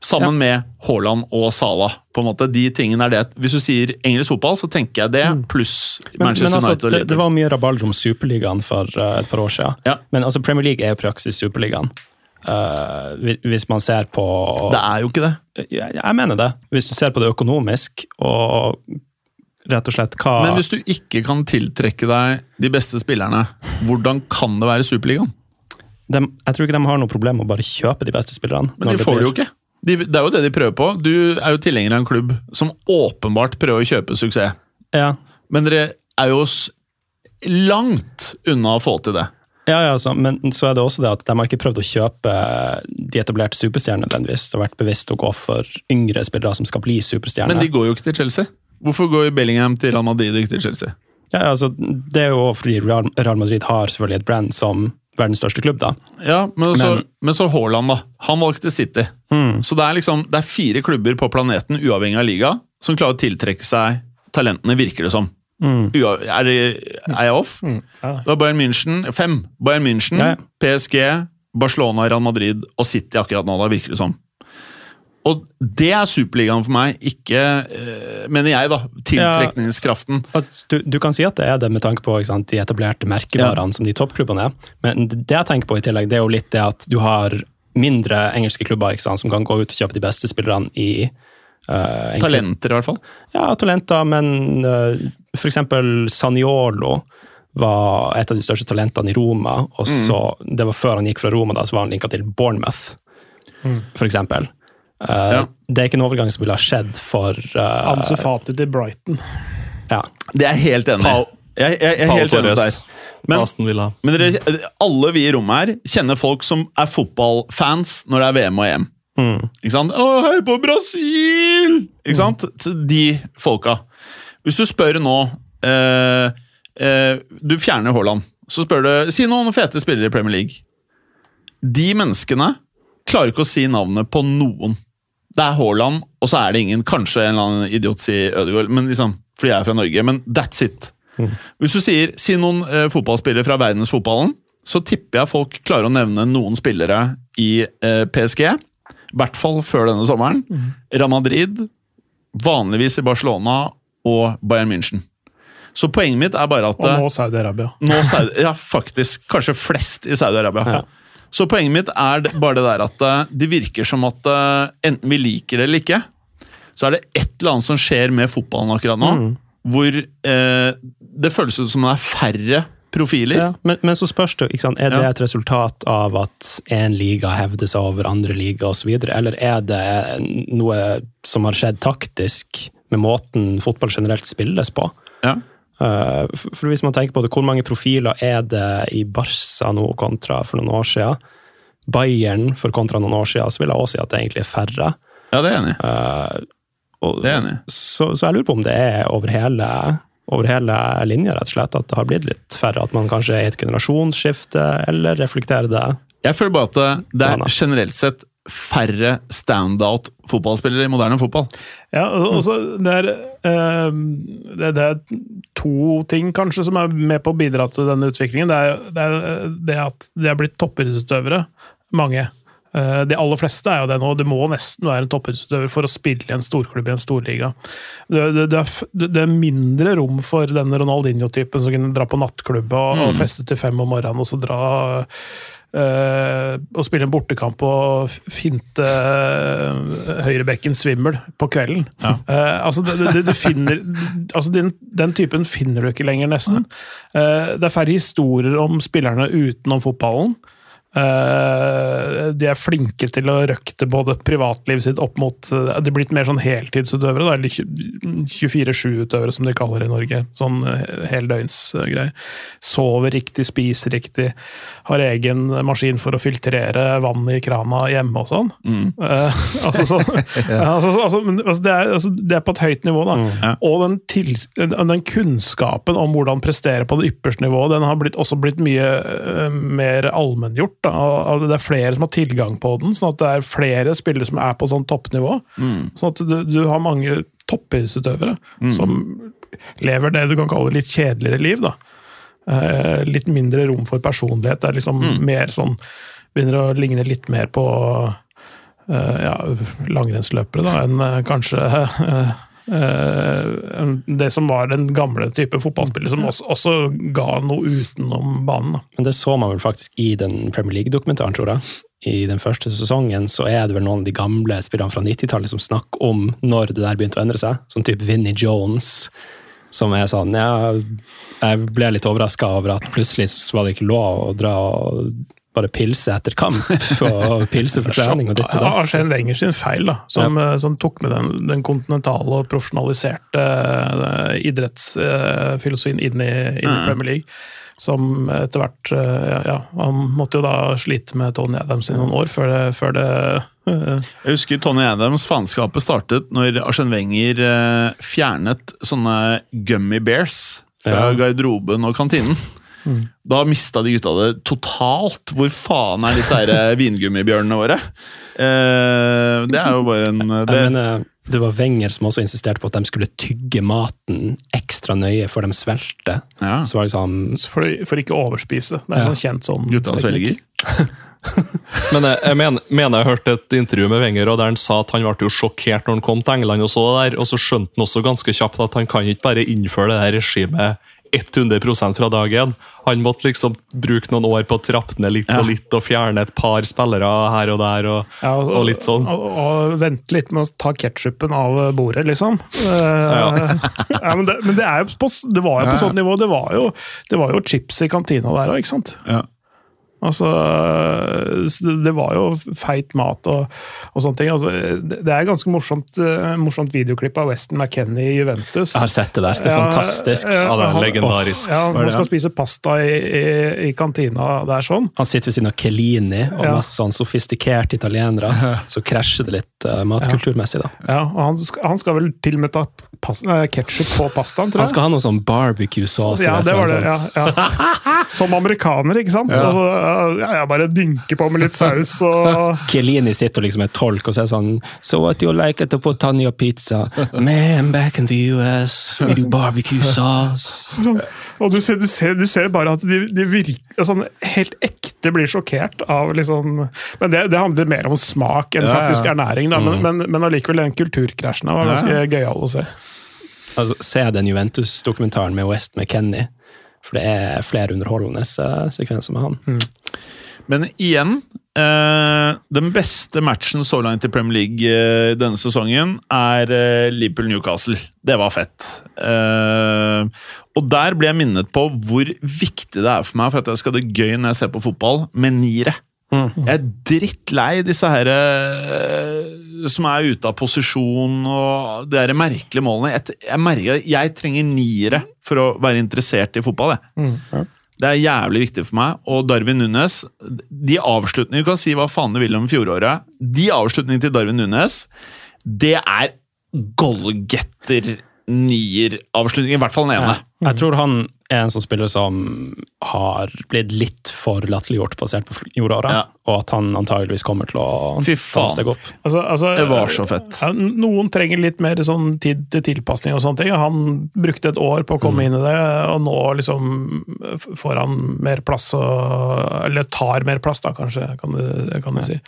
Sammen med Haaland og Salah. på en måte. De tingene er det. Hvis du sier engelsk fotball, så tenker jeg det, pluss Manchester men altså, United. det, det var mye rabalder om Superligaen for uh, et par år siden. Ja. Men altså, Premier League er jo praksis Superligaen. Uh, hvis man ser på Det er jo ikke det. jeg, jeg mener det. Hvis du ser på det økonomisk og rett og slett hva Men hvis du ikke kan tiltrekke deg de beste spillerne, hvordan kan det være Superligaen? De, Jeg tror ikke de har noe problem med å bare kjøpe de beste spillerne. Men de får det jo ikke. De, det er jo det de prøver på. Du er jo tilhenger av en klubb som åpenbart prøver å kjøpe suksess. Ja, Men dere er jo langt unna å få til det. ja, ja så, men så er det også det at de har ikke prøvd å kjøpe de etablerte superstjernene nødvendigvis. Det har vært bevisst å gå for yngre spillere som skal bli superstjerner. Men de går jo ikke til Chelsea. Hvorfor går Bellingham til Real Madrid og ikke til Chelsea? ja, altså, det er jo fordi Real Madrid har selvfølgelig et brand som verdens største klubb. da. Ja, men så, Men- men så Haaland, da. Han valgte City. Så det er liksom, det er fire klubber på planeten, uavhengig av liga, som klarer å tiltrekke seg talentene, virker det som. Ua er, er jeg off? Mm, ja. Det var Bayern München, fem. Bayern München, Ja, ja. PSG, Barcelona, Real Madrid og City akkurat nå, da virker det som. Og det er Superligaen for meg, ikke, eh, mener jeg, da, tiltrekningskraften. Altså, du, du kan si at det er det med tanke på ikke sant, de etablerte merkevarene som de toppklubbene er. Men det jeg tenker på i tillegg, det er jo litt det at du har mindre engelske klubber ikke sant, som kan gå ut og kjøpe de beste spillerne i uh. Talenter, i hvert fall. Ja, talenter, men uh, for eksempel Saniolo var et av de største talentene i Roma, og så, det var før han gikk fra Roma, da, så var han linka til Bournemouth, for eksempel. Eh, Ja. Det er ikke en overgang som ville ha skjedd for uh, Ansu Fati til Brighton. ja. Det er helt enig i. Pau- Jeg, jeg, jeg er helt enig der. Men- Men dere, alle vi i rommet her kjenner folk som er fotballfans når det er VM og EM. Mm. Ikke sant? 'Å, hei på Brasil!' Ikke sant? Mm. De folka. Hvis du spør nå eh, eh, Du fjerner Haaland. Så spør du Si noen fete spillere i Premier League. De menneskene klarer ikke å si navnet på noen. Det er Haaland, og så er det ingen Kanskje en eller annen idiot sier Ødegaard, men liksom, fordi jeg er fra Norge. Men that's it. Hvis du sier si noen eh, fotballspillere fra verdensfotballen, så tipper jeg folk klarer å nevne noen spillere i eh, PSG. I hvert fall før denne sommeren. Real Madrid, vanligvis i Barcelona og Bayern München. Så poenget mitt er bare at Og nå Saudi-Arabia. Saudi, ja, faktisk. Kanskje flest i Saudi-Arabia. Så poenget mitt er bare det der at eh, det virker som at eh, enten vi liker det eller ikke, så er det et eller annet som skjer med fotballen akkurat nå, hvor eh, det føles ut som det er færre profiler. Ja, men, men så spørs det, sant, er det Ja. et resultat av at én liga hevder seg over andre liga osv., eller er det noe som har skjedd taktisk med måten fotball generelt spilles på? Ja. Eh, for hvis man tenker på det, hvor mange profiler er det i Barca nå kontra for noen år siden? Bayern for kontra noen år siden, så vil jeg også si at det egentlig er færre. Ja, det er enig. Eh, og, Det er enig så, så jeg lurer på om det er over hele, over hele linja, rett og slett, at det har blitt litt færre. At man kanskje er i et generasjonsskifte, eller reflekterer det Jeg føler bare at det er generelt sett færre standout fotballspillere i moderne fotball. Ja, og- og det, er, eh, det, det er to ting kanskje som er med på å bidra til denne utviklingen. Det er, det er det at det er blitt toppidrettsutøvere, mange. Eh, De aller fleste er jo det nå. Det må nesten være en toppidrettsutøver for å spille i en storklubb i en storliga. Det, det, det, er, det er mindre rom for denne Ronaldinho-typen som kunne dra på nattklubb og, og feste til fem om morgenen og så dra eh, å spille en bortekamp og finte uh, høyrebekken svimmel på kvelden. Eh, altså, det, det, du finner, altså den, den typen finner du ikke lenger, nesten. Det er færre historier om spillerne utenom fotballen. Eh, de er flinke til å røkte både privatlivet sitt opp mot eh, De er blitt mer sånn heltidsutøvere, da, eller 24-7-utøvere, som de kaller det i Norge. Sånn heldøgnsgreie. heldøgnsgreier. Sover riktig, spiser riktig, har egen maskin for å filtrere vann i krana hjemme og sånn. Eh, altså, så, altså, altså, altså, det, er, altså, det er på et høyt nivå, da. Ja. Og den, til, den kunnskapen om hvordan prestere på det ypperste nivået, den har blitt, også blitt mye uh, mer allmenngjort. Da. Det er flere som har tilgang på den, sånn at det er flere spillere som er på sånn toppnivå. Sånn at du, du har mange toppidrettsutøvere som lever det du kan kalle litt kjedeligere liv. da. Eh, litt mindre rom for personlighet. Det er liksom mer sånn Begynner å ligne litt mer på eh, ja, langrennsløpere da, enn eh, kanskje det som var den gamle type fotballspiller, som også, også ga noe utenom banen. Da. Men det så man vel faktisk i den Premier League-dokumentaren, tror jeg. I den første sesongen så er det vel noen av de gamle spillerne fra 90-tallet som snakker om når det der begynte å endre seg. som type Vinnie Jones. Som er sånn ja, Jeg ble litt overraska over at plutselig så var det ikke lov å dra og bare pilse etter kamp. Og pilse for trening og ditt og Ja, datt. Arsène Wenger sin feil, da, som, ja. som tok med den, den kontinentale og profesjonaliserte uh, idrettsfilosofien inn, i, inn i Premier League. Som etter hvert eh, ja, ja, Han måtte jo da slite med Tony Adams i noen år før det, før det eh, Jeg husker Tony Adams faenskapet startet når Arsène Wenger eh, fjernet sånne gummy bears fra Ja. garderoben og kantinen. Da mista de gutta det totalt. Hvor faen er disse her eh, vingummibjørnene våre? Eh, det er jo bare en det, Jeg mener, det var Wenger som også insisterte på at de skulle tygge maten ekstra nøye før de svelgte. ja, Så var det liksom for, for ikke å overspise. Det er Ja. sånn kjent sånn Gutta svelger. Men jeg, jeg mener, mener jeg hørte et intervju med Wenger og der han sa at han ble jo sjokkert når han kom til England, og så det der, og så skjønte han også ganske kjapt at han kan ikke bare innføre det her regimet 100 fra dag én. Han måtte liksom bruke noen år på å trappe ned litt Ja. og litt og fjerne et par spillere her og der. og, Ja, og litt sånn. Og, og vente litt med å ta ketsjupen av bordet, liksom. Eh, ja, men, det, men det, er jo på, det var jo på Ja, ja. sånt nivå. Det var jo, det var jo chips i kantina der òg, ikke sant? Ja. Altså, det var jo feit mat og, og sånne ting. Altså, det er ganske morsomt, eh, morsomt videoklipp av Weston McKennie i Juventus. Jeg har sett det der. Det er Ja, fantastisk. ja, Ja, han- legendarisk. Ja, Han skal spise pasta i, i, i kantina der sånn. Han sitter ved siden av Kelini og Ja. masse sånn sofistikerte italienere. Så krasjer det litt uh, matkulturmessig, da. Ja, og han, skal, han skal vel til og med ta ketsjup på pastaen, tror Han skal ha noe sånn barbecue sauce. Ja, det var det. Ja, ja. Som amerikaner, ikke sant? Altså, ja, ja, jeg bare dynker på med litt saus og Chiellini sitter liksom med tolk og sier sånn So what do you like to put on your pizza? Man, back in the US, with barbecue sauce. Og du ser, du ser, du ser bare at de, de virker sånn helt ekte blir sjokkert av liksom Men det, det handler mer om smak enn Ja, ja. faktisk ernæring, da. Men, men, men allikevel, den kulturkrasjen var ganske gøyal å se. Altså, se den Juventus-dokumentaren med West McKenny, for det er flere underholdende sekvenser med han. Men igjen, eh, den beste matchen så langt i Premier League eh, denne sesongen er eh, Liverpool-Newcastle. Det var fett. Og der ble jeg minnet på hvor viktig det er for meg for at jeg skal ha det gøy når jeg ser på fotball, med niere. Jeg er drittlei disse her eh, som er ute av posisjon og de her merkelige målene. Jeg, jeg merker jeg trenger niere for å være interessert i fotball. Jeg. Det er jævlig viktig for meg. Og Darwin Nunes De avslutningene Du kan si hva faen du vil om fjoråret. De avslutningene til Darwin Nunes, det er goalgetter-nier-avslutninger. I hvert fall den ene. Jeg tror han er en sånn spiller som har blitt litt for latterliggjort basert på fjoråret, Ja. og at han antageligvis kommer til å Fy faen. steg opp. Altså, altså, Det var så fett. Noen trenger litt mer sånn tid til tilpasning og sånne ting. Han brukte et år på å komme inn i det, og nå liksom får han mer plass og Eller tar mer plass, da, kanskje, kan du, kan du si.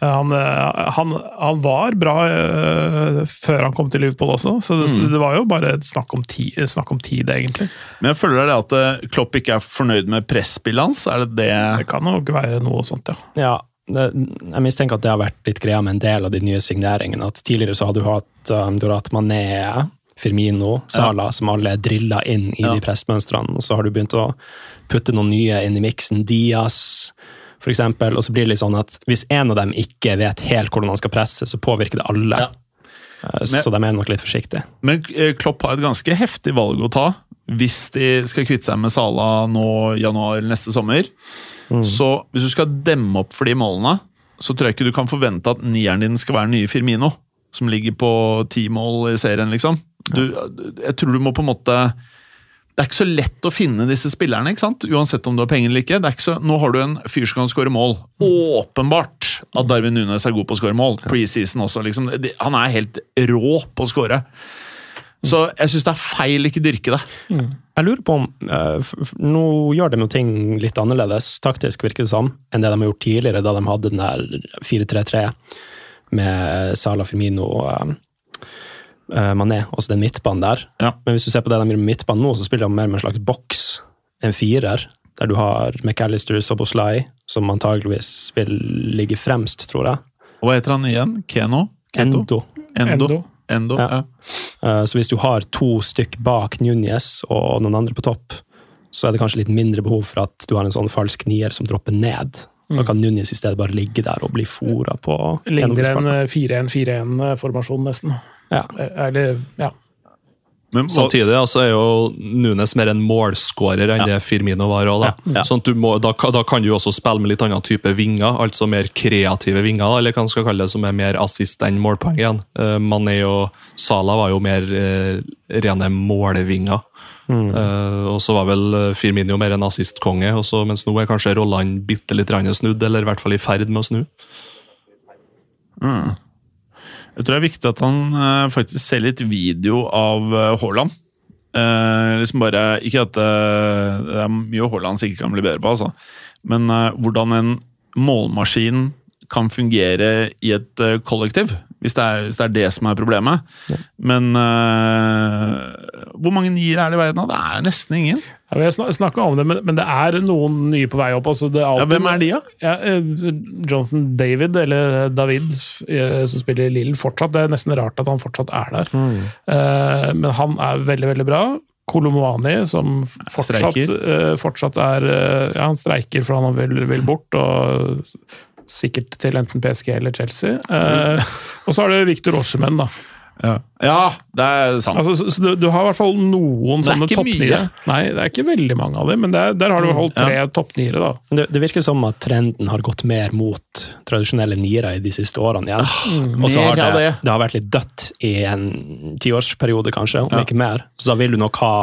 Han, eh, han, han var bra eh, før han kom til Liverpool også, så det, det var jo bare snakk om, ti, snakk om tid, egentlig. Men jeg føler det at eh, Klopp ikke er fornøyd med presspillet hans. Er det det Det kan nok være noe sånt, ja. Ja, det, jeg mistenker at det har vært litt greia med en del av de nye signeringene. at Tidligere så hadde du hatt, um, du har hatt Mané, Firmino, Sala, som alle er drilla inn i Ja. de pressmønstrene. Og så har du begynt å putte noen nye inn i miksen. Diaz, for eksempel. Og så blir det litt sånn at hvis en av dem ikke vet helt hvordan han skal presse, så påvirker det alle. Ja. Eh, Så de er nok litt forsiktige. Men eh, Klopp har et ganske heftig valg å ta hvis de skal kvitte seg med Sala nå januar neste sommer. Så hvis du skal demme opp for de målene, så tror jeg ikke du kan forvente at nieren din skal være nye Firmino, som ligger på ti mål i serien, liksom. Du, jeg tror du må på en måte det er ikke så lett å finne disse spillerne, ikke sant? uansett om du har penger eller ikke. Det er ikke så, nå har du en fyr som kan skåre mål. Åpenbart at Darwin Nunes er god på å skåre mål. Preseason også. Liksom. Han er helt rå på å skåre. Så jeg syns det er feil ikke dyrke det. Jeg lurer på om f- Nå gjør de jo ting litt annerledes, taktisk virker det som, enn det de har gjort tidligere, da de hadde den der 4-3-3 med Sala Firmino og eh, Mané, også den midtbanen der. Ja. Men hvis du ser på det de gjør med midtbanen nå, så spiller de mer med en slags boks, en firer, der du har McAllister Soboslai, som antageligvis vil ligge fremst, tror jeg. Og hva heter han igjen? Keno? Keto? Endo. Endo. Endo. Endo. Ja. Ja. Eh, Så hvis du har to stykk bak Núñez og noen andre på topp, så er det kanskje litt mindre behov for at du har en sånn falsk nier som dropper ned. Da kan Núñez i stedet bare ligge der og bli fora på Ligner en eh, 4-1-4-1-formasjon, nesten. Ja. Eller, ja. Men Samtidig altså, er jo Nunes mer en målskårer enn det Firmino var. Også, da. Ja. Sånn at du må, da, da kan du også spille med litt annen type vinger, altså mer kreative vinger, da, eller hva man skal kalle det, som er mer assist enn målpoeng igjen. Uh, Mané og Sala var jo mer uh, rene målvinger. Uh, og så var vel eh, Firmino mer en assistkonge, mens nå er kanskje rollene bitte litt snudd, eller i hvert fall i ferd med å snu. Jeg tror det er viktig at han eh, faktisk ser litt video av eh, Haaland. Eh, liksom bare, ikke at eh, det er mye Haaland sikkert kan bli bedre på, altså. men eh, hvordan en målmaskin kan fungere i et eh, kollektiv, hvis det, er, hvis det er det som er problemet. Men eh, hvor mange nier er det i verden? Det er nesten ingen. Ja, vi har snakka om det, men, men det er noen nye på vei opp. Altså det er Ja, hvem er de, da? Ja, eh, Jonathan David, eller David, eh, som spiller i Lille fortsatt. Det er nesten rart at han fortsatt er der. Mm. Men han er veldig, veldig bra. Kolomwani, som fortsatt, eh, fortsatt er eh, Ja, han streiker for han vil, vil bort, og sikkert til enten PSG eller Chelsea. Eh, og så har du Victor Osjemen, da. Ja, det er sant. Altså, så, så du, du har i hvert fall noen er sånne toppniere. Nei, det er ikke veldig mange av dem, men der, der har du holdt tre toppniere, da. Det, det virker som at trenden har gått mer mot tradisjonelle niere i de siste årene igjen. og så har det, det. det har vært litt dødt i en tiårsperiode, kanskje, om Ja. ikke mer. Så da vil du nok ha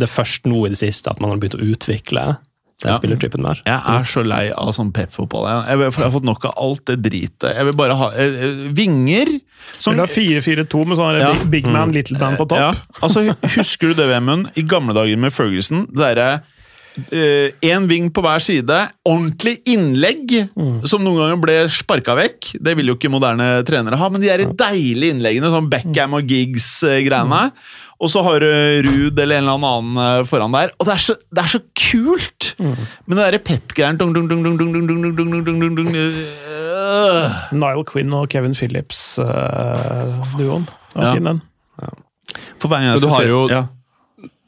det først nå i det siste at man har begynt å utvikle den Ja. spillertypen der. Jeg er så lei av sånn pep-fotball. Jeg, jeg, jeg har fått nok av alt det dritet. Jeg vil bare ha eh, eh, vinger som Eller 4-4-2 med sånn Ja. big, big man, little man på topp. Ja, altså Husker du det, Vemund? I gamle dager med Ferguson. Det derre Én ving på hver side. Ordentlig innlegg, mm. som noen ganger ble sparka vekk. Det vil jo ikke moderne trenere ha, men de er i deilige innleggene, sånn Beckham og Giggs-greiene. Mm. Og så har du Ruud eller en eller annen foran der. Og det er så, det er så kult! Mm. Men det derre pep-greiene. Nile Quinn og Kevin Phillips-duoen. Uh, var ja. fin, den. Ja. For hver gang jeg skal se ja.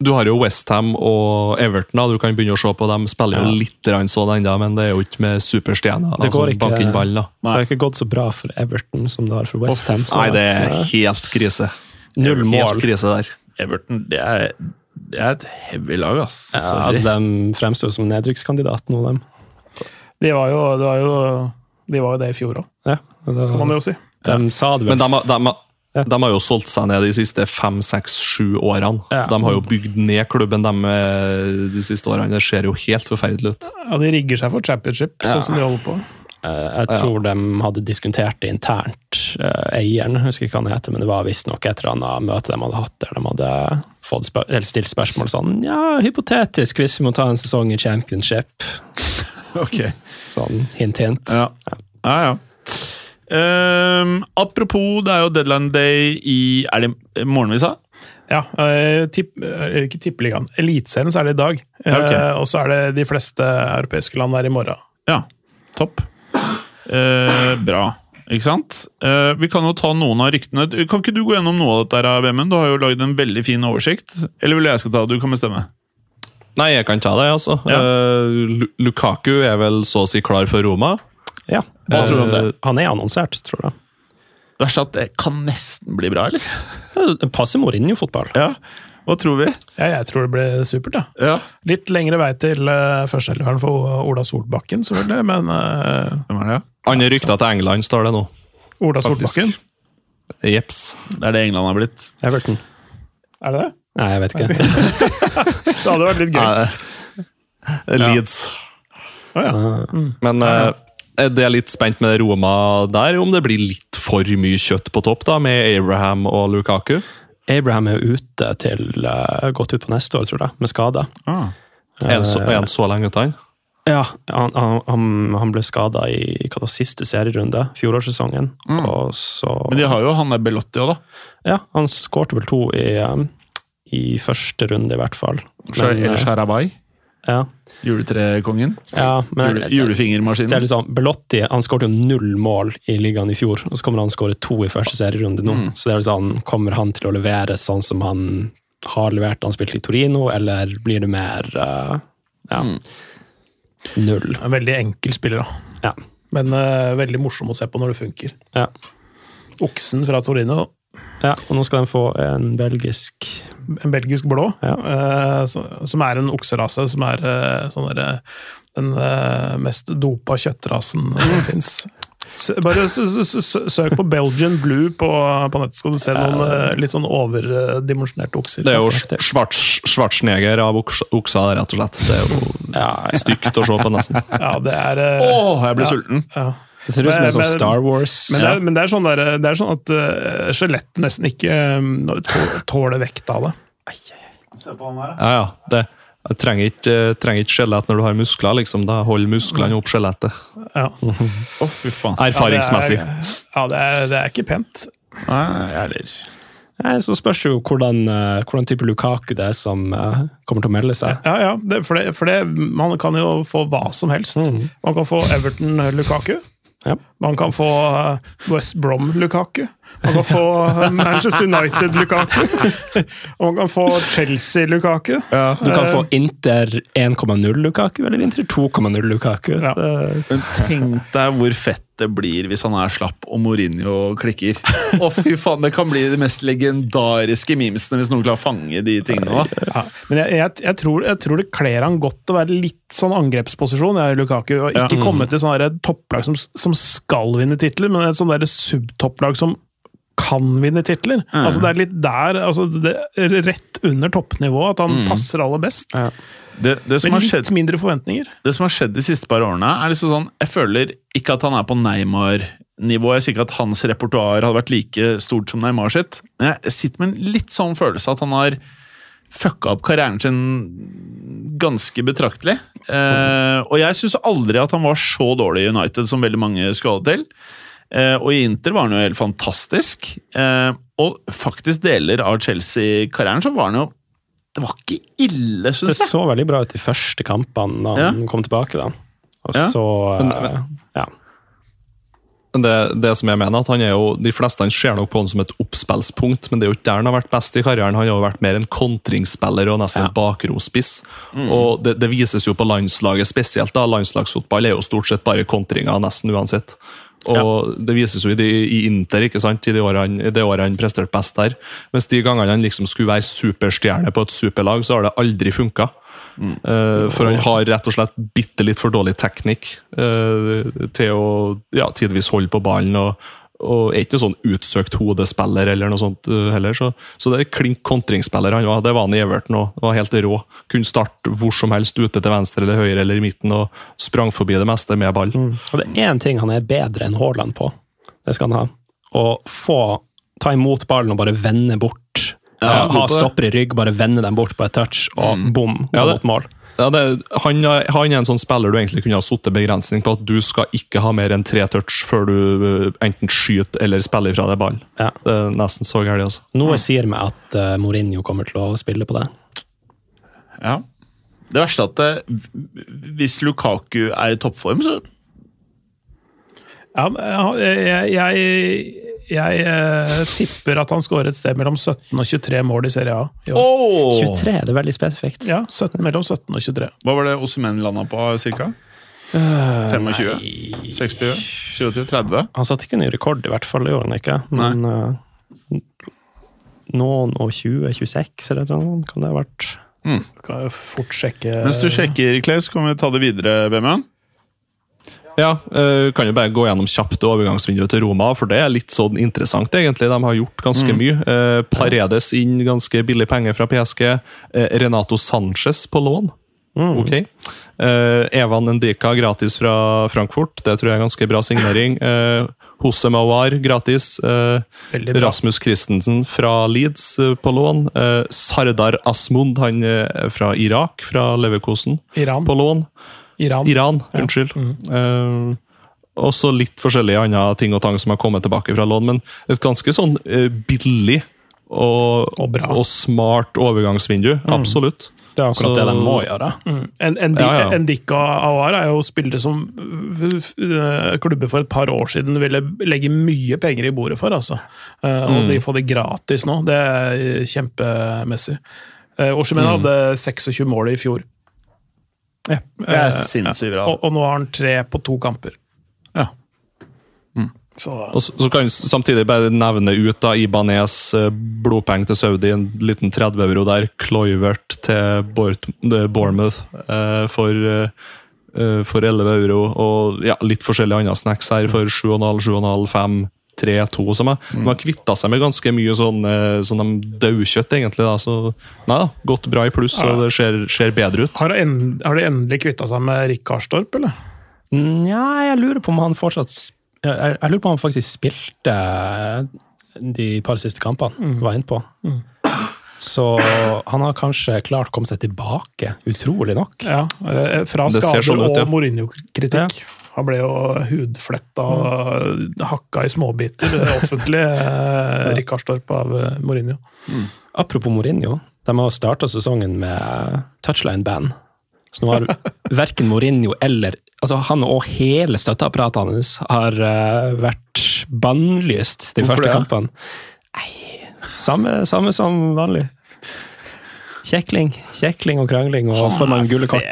Du har jo Westham og Everton. Du kan begynne å se på dem. Spiller jo Ja. litt grann sånn ennå, men det er jo ikke med superstjerner. Det altså, ikke-. Det har ikke gått så bra for Everton som det har for Westham. Nei, det er helt krise. Null mål. Helt krise der. Everton, det er, det er et heavy lag, ass. Ja, altså, de fremstår som nedrykkskandidat nå, dem. De var jo, det var jo, de var jo det i fjor òg, Ja, kan man jo si. de sa det vel Men de, de, har- de har jo solgt seg ned de siste fem, seks, sju årene. Ja. De har jo bygd ned klubben de, eh, de siste årene. Det ser jo helt forferdelig ut. Ja, De rigger seg for championship, sånn som de holder på. Eh, Jeg tror de hadde diskutert det internt, eh, eieren, jeg husker ikke hva han heter, men det var visstnok et eller annet møte de hadde hatt der de hadde fått spør eller stilt spørsmål sånn Ja, hypotetisk, hvis vi må ta en sesong i championship. Ok. Sånn hint, hint. Ja. Ja, ja. Ehm, apropos, det er jo deadline day i Er det morgenvisa? Ja, eh, tipp, eh, ikke tippeligaen. Eliteserien så er det i dag. Ja, okay. uh, og så er det de fleste europeiske land der i morgen. Ja. Topp. Eh, bra. Ikke sant? Eh, vi kan jo ta noen av ryktene. Kan ikke du gå gjennom noe av dette, her, Vemund? Du har jo lagd en veldig fin oversikt. Eller vil jeg skal ta det? Du kan bestemme. Nei, jeg kan ta det, altså. Ja. Eh, Lukaku er vel så å si klar for Roma. Ja. Hva tror du om det? Eh, Han er annonsert, tror jeg. Verst at det kan nesten bli bra, eller? Det passer Mourinho-fotball. Ja. Hva tror vi? Ja, jeg tror det blir supert. Ja. Ja. Litt lengre vei til uh, førsteelveren for Ola Solbakken, selvfølgelig, men uh, Hvem er det? Andre rykter til England, står det nå. Ola Faktisk. Solbakken, Jepps. Det er det England har blitt. Everton. er det det? Nei, jeg vet ikke. Det hadde vært litt gøy. Nei, Leeds. Å, ja. Men eh, det er litt spent med Roma der, om det blir litt for mye kjøtt på topp da, med Abraham og Lukaku. Abraham er jo ute til uh, godt ut på neste år, tror jeg, med skade. Ah. Er han så, er han så lenge ute, han? Ja, han, han, han- ble skada i hva det var, siste serierunde, fjorårssesongen. Og så Men de har jo han der Belotti òg, da. Ja, han skårte vel to i, um, i første runde, i hvert fall. Men, Eller eh, Sharabai. ja, Juletrekongen. ja, men Jule, det er julefingermaskinen. liksom, Belotti han skåret jo null mål i ligaen i fjor, og så kommer han å skåre to i første serierunde nå. Så det er liksom, Kommer han til å levere sånn som han har levert da han spilte i Torino, eller blir det mer uh, ja, null? En veldig enkel spiller, da. Ja. Men uh, veldig morsom å se på når det funker. Ja. Oksen fra Torino, ja, og nå skal de få en belgisk en belgisk blå, Ja. eh, som er en okserase, som er eh, sånn der, den eh, mest dopa kjøttrasen som fins. Bare søk på Belgian Blue på, på nettet, skal du se noen eh, litt sånn overdimensjonerte okser. Det er jo Ganske heftig. Av oksa, rett og slett. Det er jo Ja, stygt å se på, nesten. Ja, det er Å, eh, jeg ble Ja. sulten! ja. Det ser ut som en sånn Men- Star Wars. Men, det er, men det, er sånn der, det er sånn at uh, skjelettet nesten ikke um, tåler vekt av det. Se på han her, Ja, ja. Det, jeg trenger ikke, trenger ikke skjelett når du har muskler, liksom. Da holder musklene opp skjelettet. Ja. Oh, fy faen. Erfaringsmessig. Ja, det er, ja, det er, det er ikke pent. Nei, eller Nei, Så spørs det jo hvordan, eh, hvordan type Lukaku det er som eh, kommer til å melde seg. Ja, ja, det, for, det, for det, man kan jo få hva som helst. Mm. Man kan få Everton Lukaku. Ja. Man kan få uh, West Brom Lukaku. Man kan få Manchester United Lukaku. Og man kan få Chelsea Lukaku. Du kan få Eh, Inter 1,0 Lukaku eller Inter 2,0 Lukaku. Ja. Men tenk deg hvor fett det blir hvis han er slapp og Mourinho klikker. Å, fy faen, det kan bli de mest legendariske memesene hvis noen klarer å fange de tingene. da. Ja, men jeg, jeg, jeg, tror, jeg tror det kler han godt å være litt sånn angrepsposisjon, jeg, Lukaku. Og ikke Ja. komme til sånne topplag som, som skal vinne titler, men et sånn subtopplag som kan vinne titler. Mm. Altså Det er litt der, altså det, rett under toppnivået, at han passer aller best. Ja. Det, det, som Med har skjedd, litt mindre forventninger. det som har skjedd de siste par årene, er liksom sånn Jeg føler ikke at han er på Neymar-nivå. Jeg sier ikke at hans repertoar hadde vært like stort som Neymar sitt, men jeg sitter med en litt sånn følelse at han har fucka opp karrieren sin ganske betraktelig. Eh, og jeg syns aldri at han var så dårlig i United som veldig mange skulle ha det til. Eh, og i Inter var han jo helt fantastisk. Eh, og faktisk deler av Chelsea-karrieren så var han jo Det var ikke ille, Det syns jeg. så veldig bra ut de første kampene da han kom tilbake. da. Og Ja. så Men- men, Ja. Men det, det som jeg mener, at han er jo, De fleste han ser nok på han som et oppspillspunkt, men det er jo ikke der han har vært best i karrieren. Han har jo vært mer en kontringsspiller og nesten Ja. en bakrospiss. Og det, det vises jo på landslaget spesielt. da, Landslagsfotball er jo stort sett bare kontringer, nesten uansett. Og Det vises jo i, de, i Inter, ikke sant, i de det året han presterte best der. Mens de gangene han liksom skulle være superstjerne på et superlag, så har det aldri funka. Eh, for han har rett og slett bitte litt for dårlig teknikk uh, til å ja, tidvis holde på ballen. og, og er ikke sånn utsøkt hodespiller eller noe sånt uh, heller. Så, så det er klink kontringsspiller han var. Det var han i Everton òg. Var helt rå. Kunne starte hvor som helst ute til venstre eller høyre eller i midten og sprang forbi det meste med ball. Og det er én ting han er bedre enn Haaland på. Det skal han ha. Å få ta imot ballen og bare vende bort. Ja, ha stopper i rygg, bare vende dem bort på et touch, og bom, gå Ja, mot mål. Ja, det, han, er- han er en sånn spiller du egentlig kunne ha satt begrensning på at du skal ikke ha mer enn tre touch før du eh, enten skyter eller spiller fra deg ballen. Ja. Det er nesten så galt, Altså. Noe sier meg at uh, Mourinho kommer til å spille på det. Ja. Det verste er at det, hvis Lukaku er i toppform, så Ja, jeg, jeg, jeg eh, tipper at han skårer et sted mellom 17 og 23 mål i Serie A. i år. Åh! 23, det er veldig spesifikt. Ja, 17, mellom 17 og 23. Hva var det Osemen landa på, cirka? 25? 60? 27? 30? Han satte ikke ny rekord, i hvert fall, det gjorde han ikke. Men eh, noen og 20-26 eller noe sånt kan det ha vært. Skal jeg fort sjekke Mens du sjekker, Clay, så kan vi ta det videre, Bemund. Ja, uh, kan jo bare gå gjennom kjapt overgangsvinduet til Roma, for det er litt sånn interessant, egentlig. De har gjort ganske mye. Uh, Paredes inn ganske billig penger fra PSG. Uh, Renato Sanchez på lån. Ok. Eh, Evan Endika gratis fra Frankfurt, det tror jeg er ganske bra signering. Eh, Hose Mawar gratis. Eh, Rasmus Christensen fra Leeds eh, på lån. Eh, Sardar Asmund, han fra Irak, fra Leverkosen, Iran. på lån. Iran. Iran, unnskyld. Eh, og så litt forskjellige andre ting og tang som har kommet tilbake fra lån, men et ganske sånn uh, billig og, Og bra. og smart overgangsvindu. Absolutt. Det er akkurat Så- det de må gjøre. En, en, Ja, ja. Ndika Awar er jo spillere som eh, klubber for et par år siden ville legge mye penger i bordet for. altså. Og Og de får det gratis nå. Det er kjempemessig. Oshimen mm. hadde 26 mål i fjor. Ja. Det er Eh, sinnssykt bra. Og, og nå har han tre på to kamper. Ja. Så Og så, så kan vi samtidig bare nevne ut da Ibanez, blodpeng blodpenger til Saudi, en liten 30 euro der. Cloivert til eh, Bournemouth eh, for, eh, eh, for 11 euro. Og ja, litt forskjellige andre snacks her for 7,5, 7,5, 5, 3, 2. Som er. De har kvitta seg med ganske mye sånn, eh, sånn de daukjøtt, egentlig. da, så nei da, Gått bra i pluss, og det ser, ser bedre ut. har, en, har de endelig kvitta seg med Rik Karstorp, eller? Nja, jeg lurer på om han fortsatt jeg, jeg lurer på om han faktisk spilte de par siste kampene. Var inne på. Så han har kanskje klart å komme seg tilbake, utrolig nok. Ja, eh, Fra skader sånn ut, ja. og Mourinho-kritikk. Han ble jo hudfletta og hakka i småbiter eh, offentlig, ja. Rick Karstorp av Mourinho. Mourinho. Apropos Mourinho, de har starta sesongen med touchline-band. Så nå har verken Mourinho eller altså Han og hele støtteapparatet hans har uh, vært bannlyst de Hvorfor første det? kampene. Nei, samme, samme som vanlig. Kjekling, kjekling og krangling, og får man gule kort.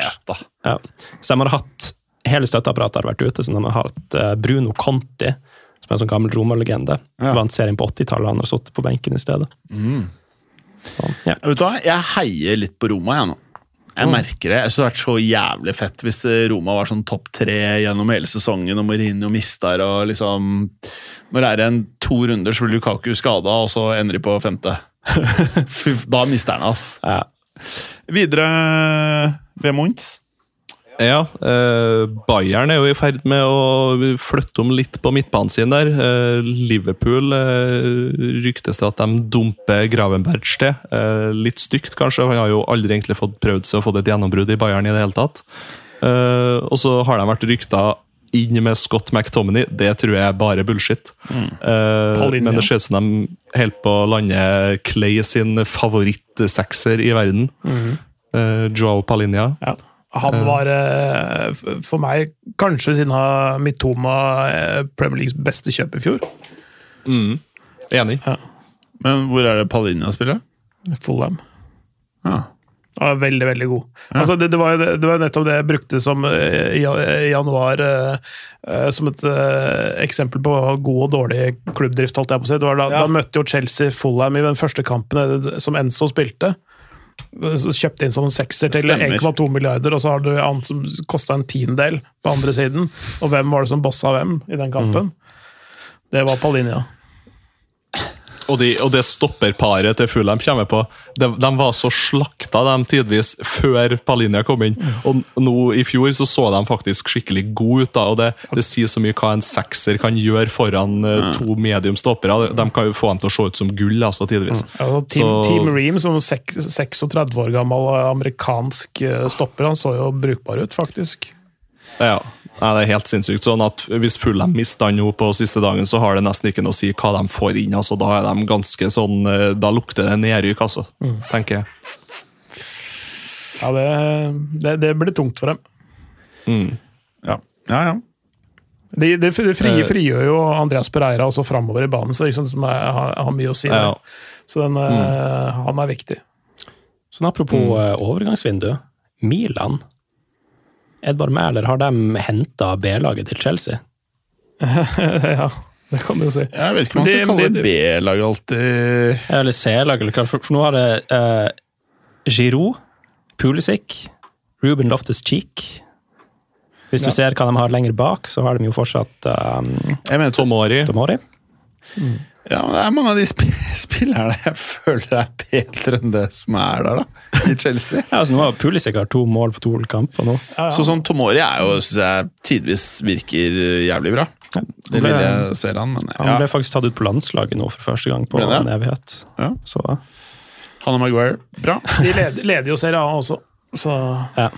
Ja. Så de har hatt Hele støtteapparatet har vært ute, så de har hatt eh, Bruno Conti, som er en sånn gammel Roma-legende. Ja. Vant serien på 80-tallet, han har sittet på benken i stedet. Så, ja. Vet du hva? Jeg heier litt på Roma, jeg nå. Jeg merker det. Jeg synes det hadde vært så jævlig fett hvis Roma var sånn topp tre gjennom hele sesongen, og Mourinho mister og liksom Når det er en to runder, så blir Lukaku skada, og så ender de på femte. Da mister han, ass. Ja. Videre ved Mons. Ja, eh, Bayern er jo i ferd med å flytte om litt på midtbanen sin der. Eh, Liverpool eh, ryktes det at de dumper Gravenberg til. Eh, litt stygt, kanskje. Han har jo aldri egentlig fått prøvd seg å få et gjennombrudd i Bayern i det hele tatt. Eh, og så har de vært rykta inn med Scott McTominay. Det tror jeg er bare bullshit. Eh, Paulinho. men det ser ut som de holder på å lande Clay sin favorittsekser i verden. Eh, Joao Palinia Ja. Han var eh, for meg, kanskje ved siden av Mitoma, eh, Premier Leagues beste kjøp i fjor. Enig. Men hvor er det Palinja spiller? Fullham. Ja. Ja, veldig, veldig god. Altså, det, det, var, det var nettopp det jeg brukte som eh, i i januar eh, eh, som et eh, eksempel på god og dårlig klubbdrift. holdt jeg på å si. Det var da, da møtte jo Chelsea Fullham i den første kampen eh, som Enzo spilte. Så Kjøpte inn som en sekser til Stemmer. 1,2 milliarder, og så har du han som kosta en tiendedel på andre siden. Og hvem var det som bossa hvem i den kampen? Det var Paulinia. Og, de, og det stopperparet til Fulham kommer på, de, de var så slakta de tidvis før Palinja kom inn. Og nå i fjor så så de faktisk skikkelig gode ut. da, og Det, det sier så mye hva en sekser kan gjøre foran eh, to medium stoppere. De kan jo få dem til å se ut som gull altså tidvis. Ja, og Team, Så- Team Ream, som sek- 36 år gammel amerikansk eh, stopper, han så jo brukbar ut, faktisk. Ja, Nei, det er helt sinnssykt. Sånn at Hvis Fulham mister han nå på siste dagen, så har det nesten ikke noe å si hva de får inn. altså Da er de ganske sånn, eh, da lukter det nedrykk, altså, tenker jeg. Ja, det, det, det blir tungt for dem. Ja, ja. ja. Det, de, de frie Eh. frigjør jo Andreas Pereira også framover i banen, så det er liksom som er, har, har mye å si. Ja. Så den, mm. han er viktig. Sånn apropos mm. overgangsvindu. Milan. Edvard Mæler, har de henta B-laget til Chelsea? ja, det kan du si. Jeg vet ikke om man skal det- kalle det- B-lag alltid Eller C-lag, eller hva? For, for nå har det uh, Giroud, Pulisic, Ruben Loftus-Cheek. Hvis du Ja. ser hva de har lenger bak, så har de jo fortsatt um, Jeg mener Tomori. Tomori. Ja, men det er mange av de sp spillerne jeg føler er bedre enn det som er der, da. I Chelsea. Ja, altså nå har Pulisic har to mål på to kamper nå. Så sånn Tomori er jo, syns jeg, tidvis virker jævlig bra. Det ble- lille jeg ser han, men Han ble faktisk tatt ut på landslaget nå for første gang på det? en evighet. Ja. Så Han og Maguire, bra. De leder, leder jo Serie A også, så ja.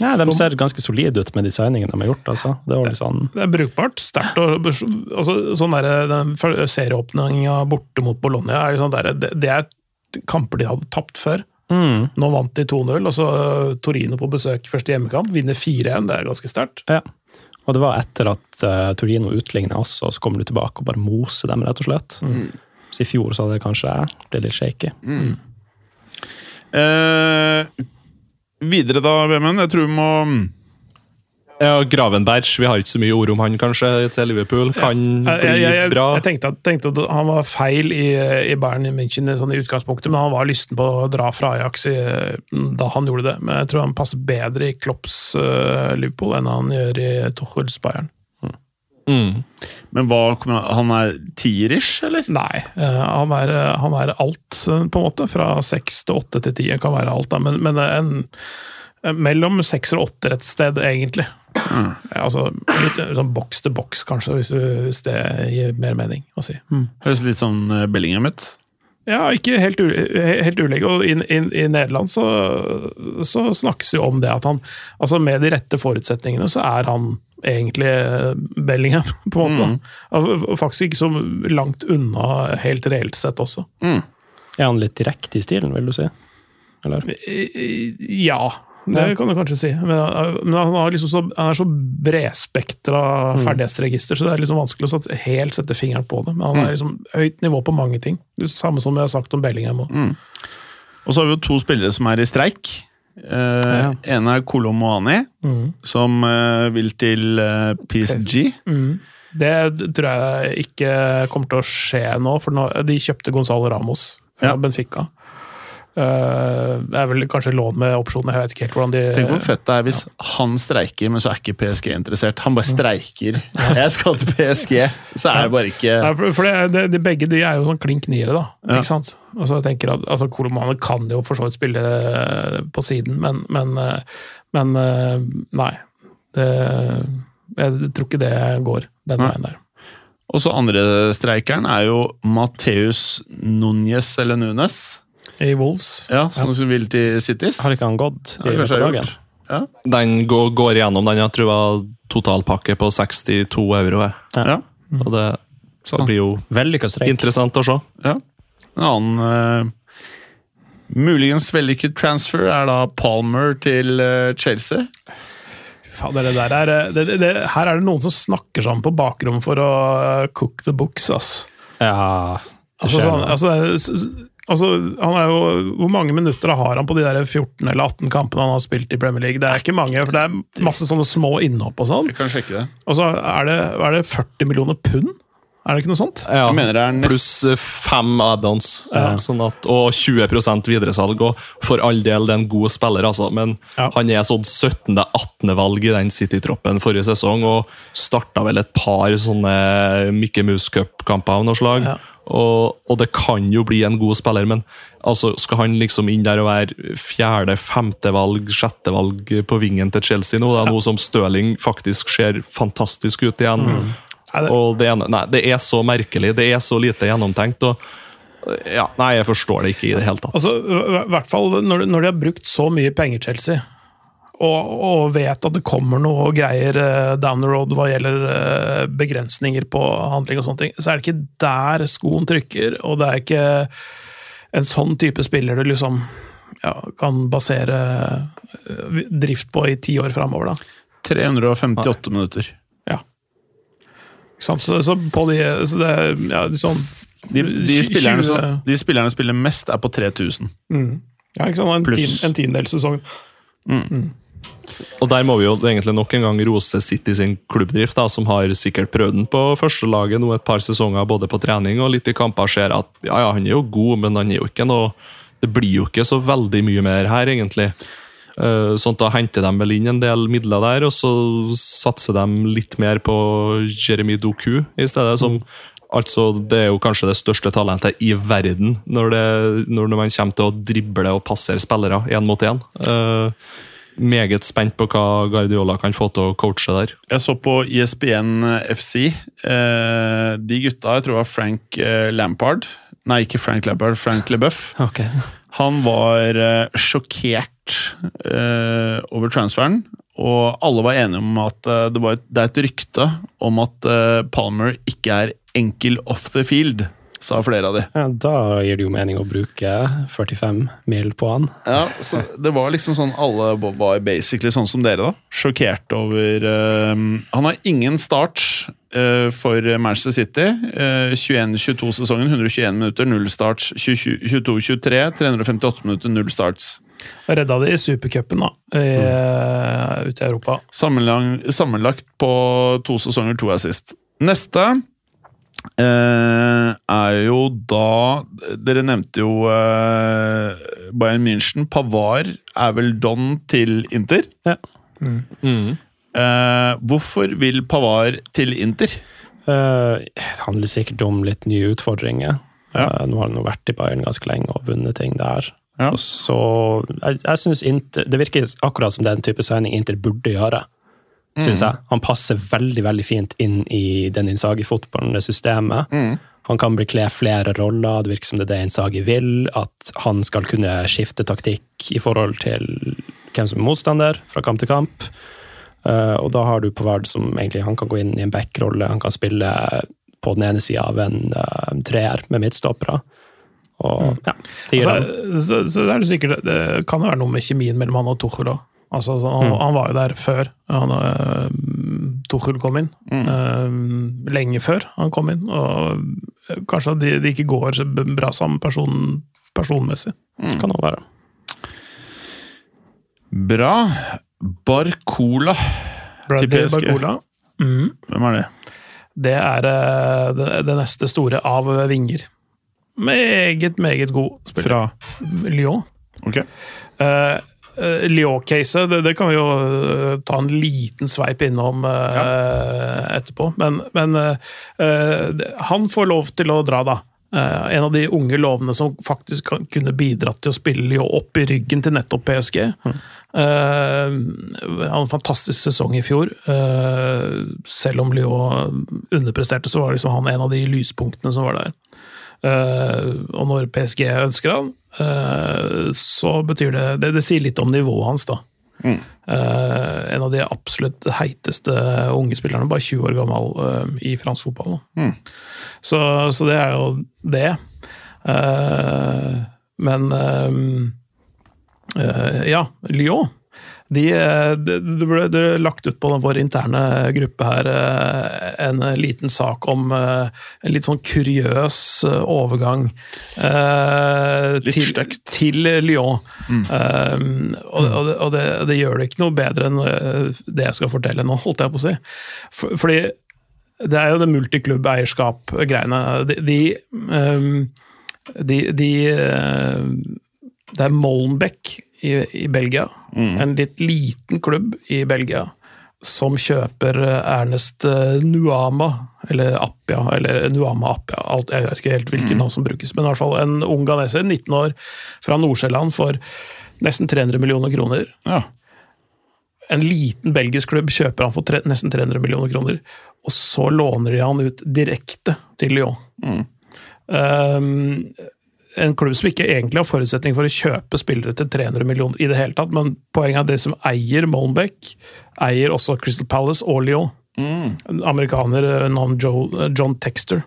Ja, de ser ganske solide ut med designingen de har gjort. altså. Det var litt sånn det er brukbart. Sterkt. og- Altså, sånn der, den serieåpninga borte mot Bologna er sånn der, det, det er kamper de hadde tapt før. mm, Nå vant de 2-0, og så Torino på besøk første hjemmekamp. Vinner 4-1, det er ganske sterkt. Ja. Og det var etter at uh, Torino utligna også, og så kommer du tilbake og bare moser dem, rett og slett. Så i fjor så hadde det kanskje blitt litt shaky. Eh, videre da, Vemund. Jeg tror vi må Ja, Gravenberg, vi har ikke så mye ord om han kanskje til Liverpool. Kan Jeg, bli jeg, jeg, bra. jeg tenkte, at, tenkte at han var feil i, i Bayern München sånn i utgangspunktet, men han var lysten på å dra fra Ajax i, da han gjorde det. Men jeg tror han passer bedre i Klopps uh, Liverpool enn han gjør i Tuchels Bayern. Mm. Men hva han- Han er tierish, eller? Nei, eh, han, er, eh, han er alt, eh, på en måte. Fra seks til åtte til ti kan være alt, da. men, men en, mellom seks og åtte et sted, egentlig. Mm. altså, litt sånn boks til boks, kanskje, hvis, hvis det gir mer mening å si. Høres litt sånn Bellingham ut. Ja, ikke helt, helt ulik. Og i, i, i Nederland så, så snakkes jo om det at han Altså med de rette forutsetningene så er han egentlig eh, Bellingham, på en måte. da. Altså, Faktisk ikke så langt unna helt reelt sett også. Er han litt direkte i stilen, vil du si? Eller? Ja, det Ja. kan du kanskje si. Men, men han, har liksom så, han er så bredspektra ferdighetsregister, så det er liksom vanskelig å sette, helt sette fingeren på det. Men han er liksom høyt nivå på mange ting. Det samme som jeg har sagt om Bellingham. også. Og så har vi jo to spillere som er i streik. Eh, Ja. ene er Kolomoani, som eh, vil til eh, PSG. Det tror jeg ikke kommer til å skje nå, for nå, de kjøpte Gonzalo Ramos fra Ja. Benfica. Eh, det er vel kanskje lån med opsjoner, jeg vet ikke helt hvordan de Tenk hvor fett det er hvis han streiker, men så er ikke PSG interessert. Han bare streiker. Jeg skal til PSG, så er det bare ikke Nei, for det, det, de begge de er jo sånn klink niere, da. Ja. Ikke sant? Altså, jeg tenker at altså, Kolomane kan jo for så vidt spille eh, på siden, men, men, eh, men eh, nei. Det, jeg tror ikke det går den veien der. Og så andre streikeren er jo Mateus Núñez eller Nunes. I Wolves. Ja, som vil til Cities. Har ikke han gått i Ja, løpet av dagen? Ja. Den går, går igjennom den. Jeg tror det var totalpakke på 62 euro. Ja. Og det, Så, det blir jo Vellykka streik. interessant å se. ja. En annen uh, muligens vellykket transfer er da Palmer til uh, Chelsea. Fader, det der er, eh, det, det, det, her er det noen som snakker sammen på bakrommet for å cook the books, ass. Ja, det Altså, skjer sånn, altså, s- s- altså, han er jo, hvor mange minutter har han på de der 14 eller 18 kampene han har spilt i Premier League? Det er ikke mange, for det er masse sånne små innhopp og sånn. Vi kan sjekke det. Og så er det, er det 40 millioner pund? Er det ikke noe sånt? Ja, nest- Pluss eh, fem add-ons, Ja. sånn at, og 20 videresalg. Og for all del, det er en god spiller, altså, men Ja. han er sånn 17.-18. valg i den City-troppen forrige sesong, og starta vel et par sånne Mickey Mouse Cup-kamper av noe slag. Ja. Og, og det kan jo bli en god spiller, men altså, skal han liksom inn der og være fjerde, femte valg, sjette valg på vingen til Chelsea nå? Det er noe som Stirling faktisk ser fantastisk ut igjen. Mm. Og det, nei, det er så merkelig, det er så lite gjennomtenkt. og ja, Nei, jeg forstår det ikke i det hele tatt. Altså, i hvert fall når, når de har brukt så mye penger, Chelsea, og, og vet at det kommer noe greier eh, down the road hva gjelder eh, begrensninger på handling og sånne ting, så er det ikke der skoen trykker, og det er ikke en sånn type spiller du liksom ja, kan basere eh, drift på i ti år framover, da. 358 minutter. Ja. Ikke sant? Så, så på de så det ja, sånn De, de, spillerne som, de spillerne spiller mest, er på 3000. mm. Ja, ikke sant? En, Pluss. tien, en tiendedels sesong. Og der må vi jo egentlig nok en gang rose City sin klubbdrift, da, som har sikkert prøvd den på førstelaget nå et par sesonger, både på trening og litt i kamper. Ser at ja, ja, han er jo god, men han er jo ikke noe Det blir jo ikke så veldig mye mer her, egentlig. Eh, Sånn at Da henter de vel inn en del midler der, og så satser de litt mer på Jeremy Doku i stedet. som Altså, Det er jo kanskje det største talentet i verden når, det, når man kommer til å drible og passere spillere én mot én. Eh, meget spent på hva Guardiola kan få til å coache der. Jeg så på ISBN ESPN FC. Eh, de gutta, jeg tror det var Frank eh, Lampard Nei, ikke Frank Lampard, Frank LeBeuf. Okay. Han var eh, sjokkert eh, over transferen. Og alle var enige om at eh, det, var et, det er et rykte om at eh, Palmer ikke er enkel off the field, sa flere av de. Ja, da gir det jo mening å bruke 45 mil på han. Ja, så Det var liksom sånn alle var basically sånn som dere, da. Sjokkert over eh, Han har ingen start uh, for Manchester City. Uh, 21-22-sesongen, 121 minutter, null starts. 22-23, 358 minutter, null starts. Redda de i supercupen, da, i, mm. ute i Europa. Sammenlagt, sammenlagt på to sesonger, to assist. Neste eh, er jo da Dere nevnte jo eh, Bayern München. Pavar er vel don til Inter. Mm. Eh, hvorfor vil Pavar til Inter? Eh, det handler sikkert om litt nye utfordringer. Eh, nå har han jo vært i Bayern ganske lenge og vunnet ting der. Ja. Og så, jeg, jeg synes Inter, Det virker akkurat som den type signing Inter burde gjøre. Synes jeg. Han passer veldig veldig fint inn i den Insagi-fotballen, det systemet. Han kan bekle flere roller, det virker som det er det Insagi vil. At han skal kunne skifte taktikk i forhold til hvem som er motstander, fra kamp til kamp. Uh, og da har du Pavard som egentlig han kan gå inn i en backrolle, han kan spille på den ene sida av en uh, treer med midtstoppere. Og ja, det Altså, så, så det det sikkert Det kan jo være noe med kjemien mellom han og Tuchel òg. Altså, han, han, han var jo der før han, øh, Tuchel kom inn. Øh, lenge før han kom inn. Og kanskje de, de ikke går så bra sammen person, personmessig. kan også være. Bra. Barcola. Bradley PSG. Barcola. Mm. Hvem er det? Det er det, det neste store av vinger. Meget, meget god spiller. Fra Lyon. Ok. Uh, Lyon-caset, det, det kan vi jo uh, ta en liten sveip innom eh, etterpå. Men, men eh, han får lov til å dra, da. Eh, en av de unge lovene som faktisk kan, kunne bidratt til å spille Lyon opp i ryggen til nettopp PSG. Eh, han hadde en fantastisk sesong i fjor. Eh, selv om Lyon underpresterte, så var liksom han en av de lyspunktene som var der. Eh, og når PSG ønsker han, eh, så betyr det, det Det sier litt om nivået hans, da. Mm. Eh, en av de absolutt heiteste unge spillerne, bare 20 år gammel eh, i fransk fotball. Mm. Så, så det er jo det. Eh, men eh, eh, ja, Lyon. De, eh, det de ble, de lagt ut på vår interne gruppe her eh, en liten sak om eh, en litt sånn kuriøs overgang eh, Litt til, til Lyon. Eh, og og, det, og det, det gjør det ikke noe bedre enn det jeg skal fortelle nå, holdt jeg på å si. For, fordi det er jo det multiklubb-eierskap-greiene. De, de, um, de, de Det er Molenbeek i, i Belgia, en litt liten klubb i Belgia, som kjøper eh, Ernest eh, Nuama, eller Appia, eller Nuama Appia, jeg vet ikke helt hvilket navn som brukes, men i hvert fall en ung ganeser, 19 år, fra Nord-Sjælland for nesten 300 millioner kroner Ja. en liten belgisk klubb kjøper han for tre, nesten 300 millioner kroner, og så låner de han ut direkte til Lyon. Mm. Um, en klubb som ikke egentlig har forutsetning for å kjøpe spillere til 300 millioner i det hele tatt, men poenget er at det som eier Molnbeck, eier også Crystal Palace og Lyon. Mm. En amerikaner eh, navn John Texter.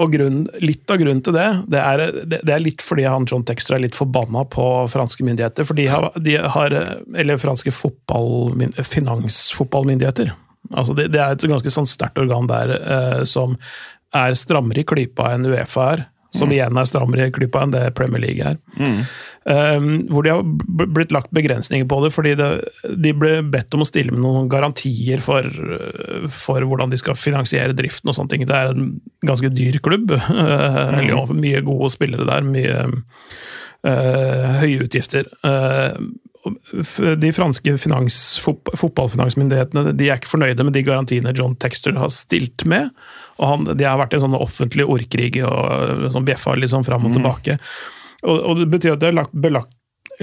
Og grunnen, litt av grunnen til det, det er, det, det er litt fordi han John Texter er litt forbanna på franske myndigheter. For de har, de har Eller franske fotball, finansfotballmyndigheter. Altså det, det er et ganske sånn sterkt organ der eh, som er strammere i klypa enn Uefa er. Som igjen er strammere i klypa enn det Premier League er. Um, hvor de har blitt lagt begrensninger på det, fordi det, de ble bedt om å stille med noen garantier for, uh, for hvordan de skal finansiere driften og sånne ting. Det er en ganske dyr klubb. Uh, mye gode spillere der, mye uh, høye utgifter. Uh, de franske finans, fotballfinansmyndighetene de er ikke fornøyde med de garantiene John Texter har stilt med. Og han, De har vært i en sånn offentlig ordkrig og sånn bjeffa litt sånn fram og tilbake. Og, og det betyr at det er lagt, belagt,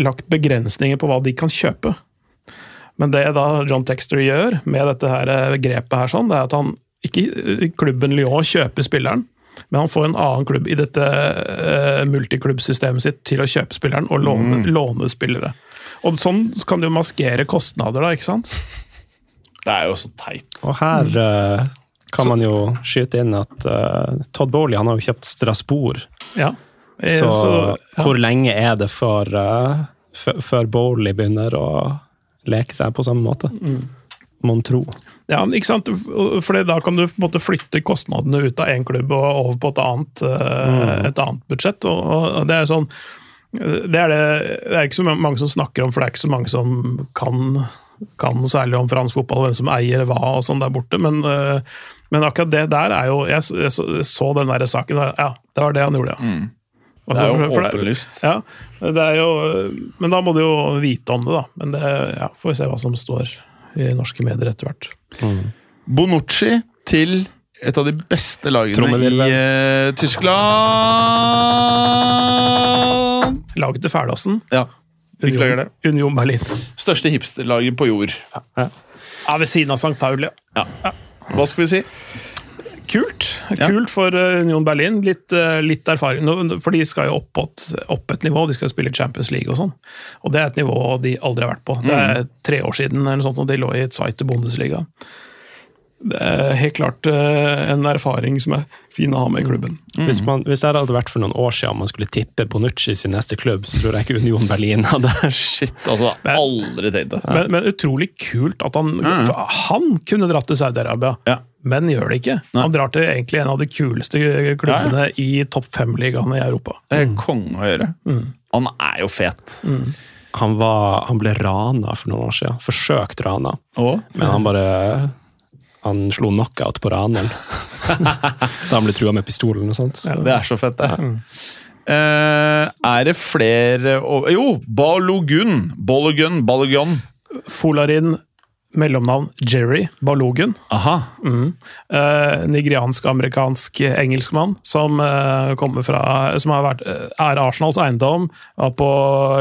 lagt begrensninger på hva de kan kjøpe. Men det da John Texter gjør med dette her eh, grepet, her sånn, det er at han ikke eh, klubben Lyon kjøper spilleren, men han får en annen klubb i dette uh, multiklubbsystemet sitt til å kjøpe spilleren og låne, låne spillere. Og sånn kan du maskere kostnader, da, ikke sant? Det er jo så teit. Og her eh, kan man jo skyte inn at uh, Todd Bowley han har jo kjøpt Strasbourg. Ja. Eh, Så, ja. hvor lenge er det før, uh, før- før Bowley begynner å leke seg på samme måte? Mon tro. Ja, ikke sant? For da kan du på en måte flytte kostnadene ut av én klubb og over på et annet, mm. et annet budsjett. Og, og det er sånn det er, det, det er ikke så mange som snakker om, for det er ikke så mange som kan, kan særlig om fransk fotball, hvem som eier hva og sånn der borte. Men, eh, men akkurat det der er jo Jeg, så- jeg så, den der saken, og ja, det var det han gjorde, ja. Det Altså, er jo for- for det- Ja, det er jo, men da må du jo vite om det, da. Men det ja, får vi se hva som står i norske medier etter hvert. Bonucci til et av de beste lagene i eh, Tyskland. Laget til Fælassen. Ja, beklager det. Union Berlin. Største hipsterlaget på jord. Ja, Ved siden av St. Pauli. Hva skal vi si? Kult Ja. Kult for eh, Union Berlin. Litt, eh, litt erfaring. For de skal jo opp, på et, opp et nivå. De skal jo spille Champions League og sånn. Og det er et nivå de aldri har vært på. Det er tre år siden eller noe sånt, og de lå i Zweite Bundesliga. Det er helt klart eh, en erfaring som er fin å ha med i klubben. Hvis, man, hvis det hadde vært for noen år siden man skulle tippe Bonucci sin neste klubb, så tror jeg ikke Union Berlin hadde Shit, altså. Aldri tenkt det. Men, men utrolig kult at han for Han kunne dratt til Saudi-Arabia, Ja. men gjør det ikke. Nei. Han drar til egentlig en av de kuleste klubbene i topp fem-ligaene i Europa. Det er konge å gjøre. Han er jo fet. han, var, han ble rana for noen år siden. Forsøkt rana. Og Men han bare han slo knockout på raneren. da han ble trua med pistolen og sånt. Det er så fett, det. Eh, er det flere Jo, Balogun. Balogun. Balogun. Folarin, mellomnavn Jerry Balogun. Aha. Eh, Nigeriansk-amerikansk engelskmann som eh, kommer fra Som har vært, eh, er Arsenals eiendom. Var på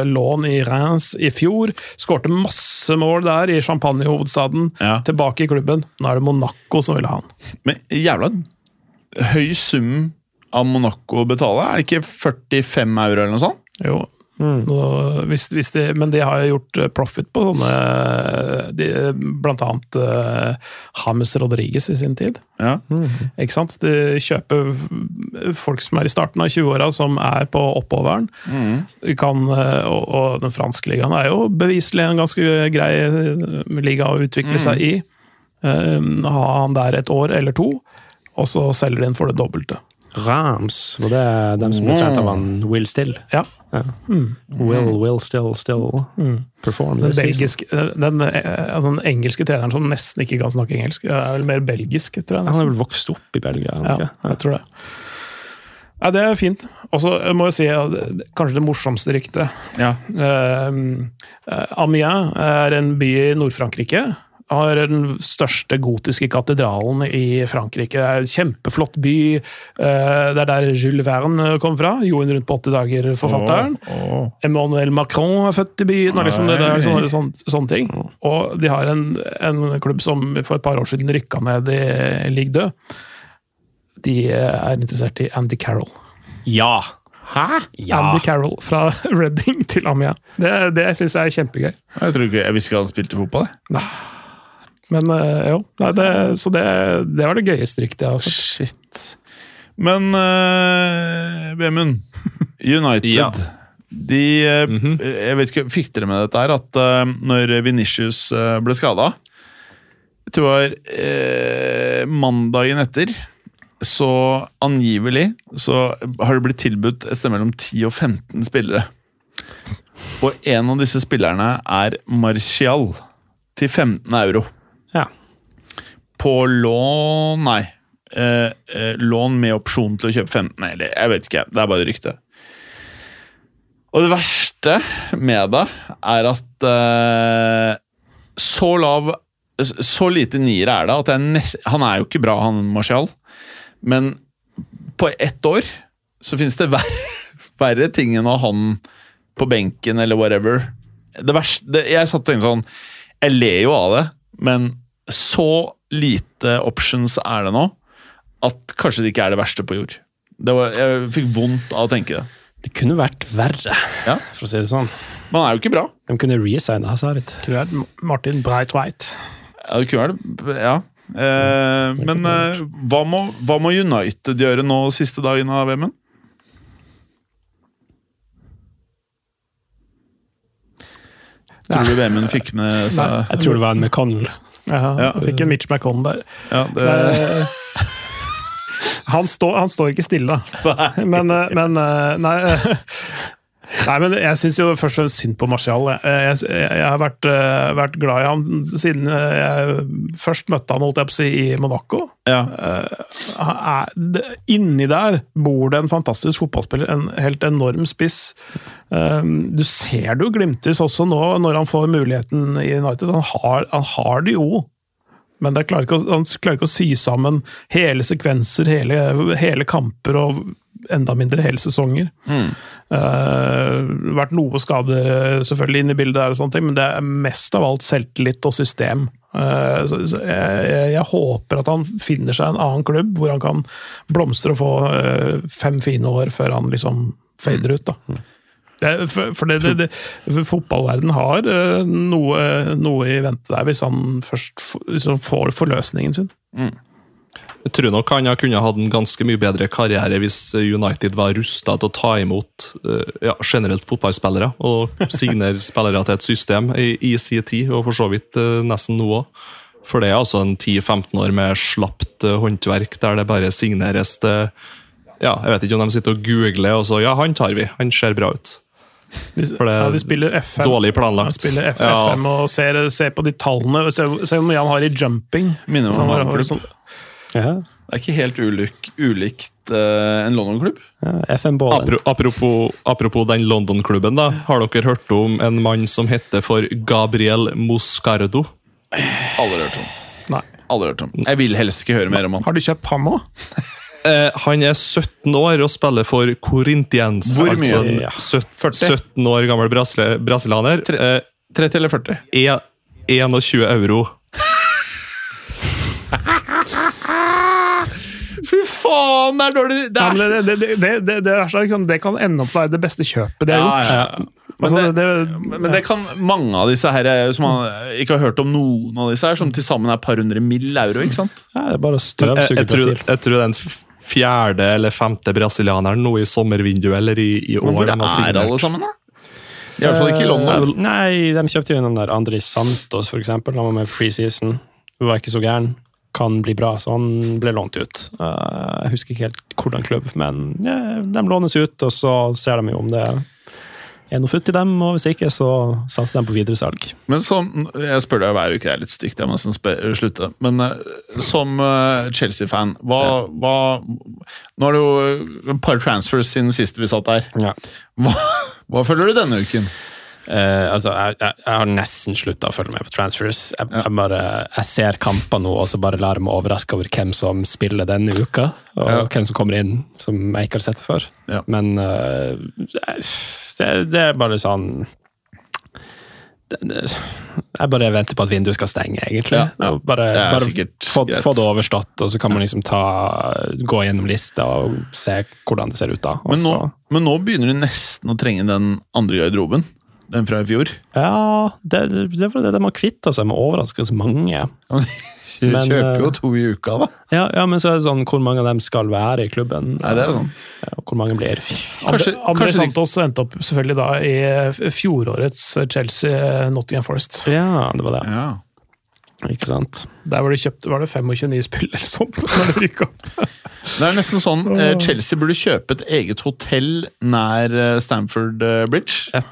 lån i Reims i fjor. Skårte masse mål der, i champagnehovedstaden. Ja. Tilbake i klubben. Nå er det Monaco som vil ha han. Men jævla høy sum av Monaco å betale. Er det ikke 45 euro eller noe sånt? Jo. Og hvis, hvis de, men de har jo gjort eh, profit på sånne de, Blant annet uh, James Rodriguez i sin tid. Ja. Ikke sant? De kjøper folk som er i starten av 20-åra, som er på oppoveren. Mm. Kan, eh, og, og den franske ligaen er jo beviselig en ganske grei eh, liga å utvikle seg i. Um, ha han der et år eller to, og så selger de inn for det dobbelte. Rams, og det er dem som ble trent av han Will Still? Ja. Will, Will Still, Still perform Den, this season. den, eh, den engelske treneren som nesten ikke kan snakke engelsk, er vel mer belgisk, tror jeg. Han nesten. er vel vokst opp i Belgia? Ja, jeg tror det. Ja, det er fint. Og så må jeg si kanskje det morsomste ryktet. Ja. Eh, eh, Amiens er en by i Nord-Frankrike. Har den største gotiske katedralen i Frankrike. Det er en kjempeflott by. Eh, det er der Jules Verne kom fra. Jorden rundt på 80 dager, forfatteren. Åh. Emmanuel Macron er født i byen, og liksom det, det er sånne, sånne, sånne ting. Og de har en, en klubb som for et par år siden rykka ned i Ligue 2. De er interessert i Andy Carroll. Ja! Hæ? Ja! Andy Carroll fra Reading til Amia. Det, det syns jeg er kjempegøy. Jeg, tror ikke, jeg visste ikke han spilte fotball. jeg. Men eh, jo, nei, det, så det, det var det gøyeste ryktet jeg har sett. Shit. Men uh, Bemund, United Ja. De eh, Jeg vet ikke, Fikk dere med dette her? At uh, når Venitius eh, ble skada Jeg tror det var eh, mandagen etter så angivelig så har det blitt tilbudt et sted mellom 10 og 15 spillere. Og en av disse spillerne er Martial til 15 euro. Ja. På lån Nei. Eh, eh, lån med opsjon til å kjøpe 15, eller jeg vet ikke. Det er bare rykte. Og det verste med det er at eh, så lav Så lite niere er det at nest, Han er jo ikke bra, han Marcial, men på ett år så finnes det verre, verre ting enn å ha han på benken eller whatever. Det verste det, Jeg satt og tenkte sånn Jeg ler jo av det, men så lite options er det nå at kanskje det ikke er det verste på jord. Det var, jeg fikk vondt av å tenke det. Det kunne vært verre, Ja. for å si det sånn. Man er jo ikke bra. De kunne resigna Hazard. Tror jeg er Martin Breit-White. Ja, det kunne vært Ja. Eh, men eh, hva, må, hva må United gjøre nå siste dagen av VM-en? Tror du VM-en fikk med seg Jeg tror det var en McConnell. Ja, Ja. jeg fikk en Mitch McConnell der. ja, det, Eh, han, står, han står ikke stille, men, eh, men eh, Nei, nei men jeg syns jo først og fremst synd på Martial. Jeg, jeg, jeg har vært, eh, vært glad i han siden eh, jeg først møtte han holdt jeg på å si, i Monaco. ja. Er, inni der bor det en fantastisk fotballspiller, en helt enorm spiss. Du ser det jo glimtes også nå, når han får muligheten i United. Han har, han har det jo, men det klarer ikke han klarer ikke å sy sammen hele sekvenser, hele, hele kamper og enda mindre hele sesonger. Uh, vært noe skader selvfølgelig inn i bildet, der og sånne ting, men det er mest av alt selvtillit og system. Uh, så, så jeg, jeg, håper at han finner seg en annen klubb hvor han kan blomstre og få uh, fem fine år før han liksom fader ut. da. Det, for for det, det, for fotballverden har noe, noe i vente der, hvis han først f- liksom får forløsningen sin. Jeg tror nok han kunne hatt en ganske mye bedre karriere hvis United var rusta til å ta imot eh, ja, generelt fotballspillere og signere spillere til et system i, i sin tid, og for så vidt eh, nesten nå òg. For det er altså en 10-15 år med slapt eh, håndverk der det bare signeres til ja, Jeg vet ikke om de sitter og googler og så Ja, han tar vi. Han ser bra ut. For det ja, er de spiller FM. Dårlig planlagt. De spiller F Ja. FM og ser, ser på de tallene. Se, hvor mye han har i jumping. Minner om han har- Ja. Det er ikke helt ulik, ulikt uh, en London-klubb. Ja, FM-ballen. Apro- Apropos, apropos den London-klubben, da. Har dere hørt om en mann som heter for Gabriel Moscardo? Aldri hørt om. Nei. Aldri hørt om. Jeg vil helst ikke høre mer om han. Har du kjøpt ham òg? Eh, han er 17 år og spiller for Corinthians. Hvor mye? Altså en Ja. 40? 17 år gammel brasile- brasilianer. Eh, 30 eller 40? er 21 euro. Faen, det er dårlig! Det er men det, det, det, det, det, det, er så, liksom, det kan ende opp være det beste kjøpet de har Ja, gjort. ja. Men, Altså, det, det, men det kan mange av disse her eh, som man ikke har hørt om noen av disse her, som til sammen er et par hundre mill. euro, ikke sant? Ja, det er bare å Jeg, støvsuge jeg, tror, Brasil. jeg tror den fjerde eller femte brasilianeren nå i sommervinduet eller i, i år Men hvor er alle sammen, da? I hvert fall ikke i London. Eh, Nei, de kjøpte jo den der Andri Santos, for eksempel. Han var med preseason. Hun var ikke så gæren. Kan bli bra, så han ble lånt ut. Eh, jeg husker ikke helt hvordan klubb, men de lånes ut, og så ser de jo om det er noe futt i dem, og hvis ikke, så satser de på videresalg. Men som, Jeg spør deg hver uke, det er litt stygt, jeg må nesten slutte. Men eh, som eh, Chelsea-fan, hva, hva Nå er det jo et par transfers siden sist vi satt der. Ja. Hva, hva føler du denne uken? Eh, altså, jeg, jeg, jeg har nesten slutta å følge med på transfers. Jeg, jeg, bare, ser kamper nå, og så bare lar meg overraske over hvem som spiller denne uka. Og Ja. hvem som kommer inn som jeg ikke har sett før. Ja. Men uh, det, det er bare sånn det, det, Jeg bare venter på at vinduet skal stenge, egentlig. Ja, ja. Bare, bare få, få det overstått, og så kan man liksom ta, gå gjennom lista og se hvordan det ser ut da. Men nå, men nå begynner du nesten å trenge den andre garderoben. Den fra i fjor. ja, det, det var det de har kvitta seg med overraskende mange. Du Men, kjøper jo eh, to i uka, da. Ja, ja, men så er det sånn hvor mange av dem skal være i klubben. Nei, det er sant. Ja, og hvor mange blir. Kanskje- Andre, Andre kanskje de- Santos endte opp selvfølgelig da i fjorårets Chelsea Nottingham Forest. Ja, det var det. Ja. Ikke sant? Der var det kjøpt var det 25 nye spill eller sånt. det. Det er nesten sånn eh, Chelsea burde kjøpe et eget hotell nær eh, Stamford eh, Bridge. Ja.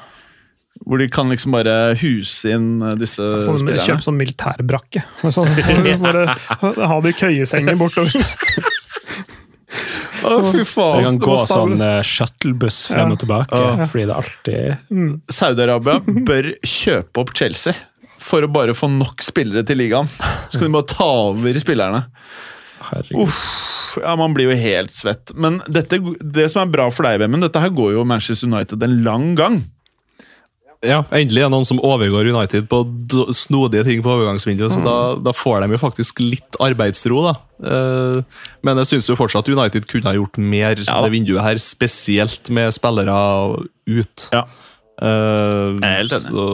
Hvor de kan liksom bare huse inn eh, disse Sånn, spillerne. Kjøpe sånn militærbrakke. Men Sånn, bare ha det i køyesenger bortover. Å, fy Det faen! kan gå sånn uh, shuttlebuss frem og tilbake, fordi det alltid Saudi-Arabia bør kjøpe opp Chelsea for å bare få nok spillere til ligaen. Så kan de bare ta over spillerne. Herregud. Uff, ja, Man blir jo helt svett. Men dette, det som er bra for deg, Vemund, dette her går jo Manchester United en lang gang. Ja, Endelig er det noen som overgår United på snodige ting på overgangsvinduet, så da, da får de jo faktisk litt arbeidsro. da. Eh, men jeg syns jo fortsatt United kunne ha gjort mer Ja. det vinduet her, spesielt med spillere ut. Ja. Eh, Jeg er helt enig. Så,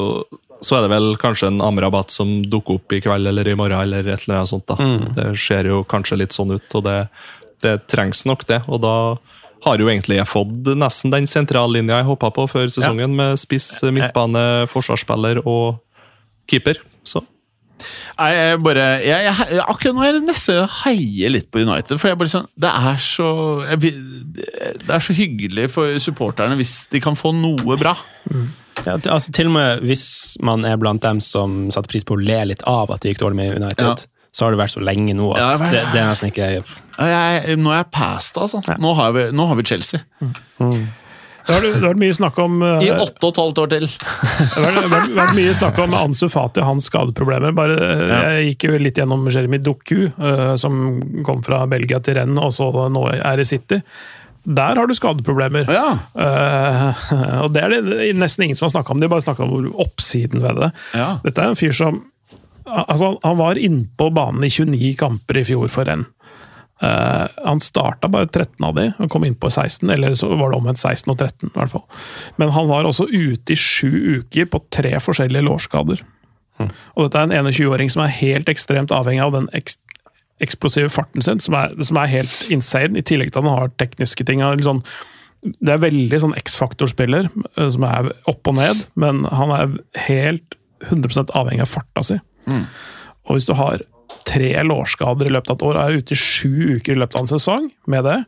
så er det vel kanskje en Amrabat som dukker opp i kveld eller i morgen, eller et eller annet sånt. da. Mm. Det ser jo kanskje litt sånn ut, og det, det trengs nok, det. Og da har jo egentlig fått nesten den sentrallinja jeg håpa på før sesongen, med spiss, midtbane, forsvarsspiller og keeper. Så Nei, jeg bare jeg, jeg, Akkurat nå er det nesten å heie litt på United. For jeg bare sånn Det er så jeg, Det er så hyggelig for supporterne hvis de kan få noe bra. Ja, til- altså, til og med hvis man er blant dem som satte pris på å le litt av at det gikk dårlig med United, Ja. Så har det vært så lenge nå at Ja, det det, det er nesten ikke Jeg, nå er jeg past, altså. Nå har vi, nå har vi Chelsea. Det har, det har vært mye snakk om uh, I åtte og et halvt år til. Det har vært, mye snakk om Ansu Fati og hans skadeproblemer. Bare, ja. Jeg gikk jo litt gjennom Jeremy Doku, uh, som kom fra Belgia til Rennes, og så nå er i City. Der har du skadeproblemer. Ja. Uh, og det er det nesten ingen som har snakka om. De har bare snakka om oppsiden ved det. Ja. Dette er en fyr som altså, Han var innpå banen i 29 kamper i fjor for renn. Uh, han starta bare 13 av de, og kom inn på 16, eller så var det omvendt 16 og 13. i hvert fall. Men han var også ute i sju uker på tre forskjellige lårskader. Og dette er en 21-åring som er helt ekstremt avhengig av den eks eksplosive farten sin, som er, som er helt insane, i tillegg til at han har tekniske ting. Sånn, det er veldig sånn X-faktor-spiller, eh, som er opp og ned, men han er helt 100 avhengig av farta si. Og hvis du har tre lårskader i løpet av et år, og er ute i sju uker i løpet av en sesong med det,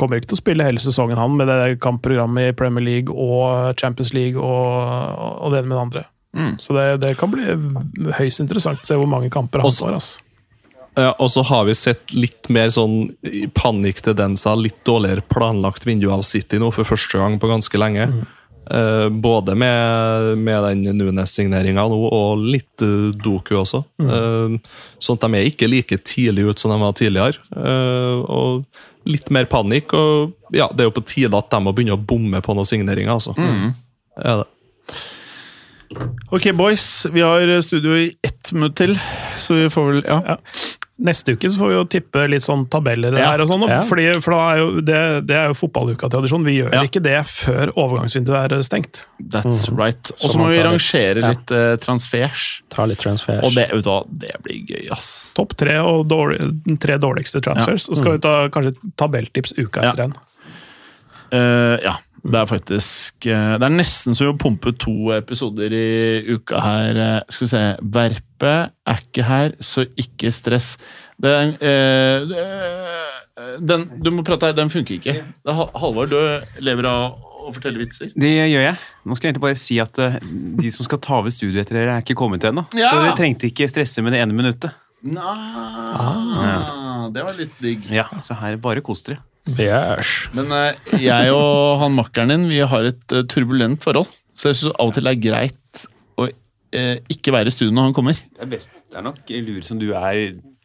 kommer ikke til å spille hele sesongen, han, med det kampprogrammet i Premier League og Champions League og, og det ene med det andre. Mm. Så det, det kan bli høyst interessant å se hvor mange kamper han Også- får. Altså. Ja, og så har vi sett litt mer sånn panikktendenser, litt dårligere planlagt vindu av City nå for første gang på ganske lenge. Eh, både med, med den Nunes-signeringa nå, og litt eh, Doku også. Eh, sånn at de er ikke like tidlig ut som de var tidligere. Eh, og litt mer panikk. Og ja, det er jo på tide at de må begynne å bomme på noen signeringer, altså. Er det. Ok, boys. Vi har studio i ett minutt til, så vi får vel Ja. Ja. Neste uke så får vi jo tippe litt sånn tabeller Ja. her og sånn. Ja. Fordi, for da er jo det, det er jo fotballuka-tradisjon. Vi gjør Ja. ikke det før overgangsvinduet er stengt. That's right. Og så må vi rangere litt- litt eh, transfers. Ta litt transfers. Og det, vet du hva, det blir gøy, ass. Topp tre og dårlig, den tre dårligste transfers. Så skal vi ta kanskje tabelltips uka etter en. Uh, ja. Det er faktisk eh, Det er nesten som å pumpe to episoder i uka her. Eh, skal vi se Verpe er ikke her, så ikke stress. Den, eh, den Du må prate her, den funker ikke. Det er Hal- Halvard, du lever av å fortelle vitser. Det gjør jeg. Nå skal jeg egentlig bare si at de som skal ta over studioet etter dere, er ikke kommet ennå. Ja. Så dere trengte ikke stresse med det ene minuttet. Ah, Det var litt digg. Ja, Så her, bare kos dere. Yes. Men eh, jeg og han makkeren din vi har et eh, turbulent forhold. Så jeg syns av og til det er greit å eh, ikke være i studio når han kommer. Det er, best. det er nok lur som du er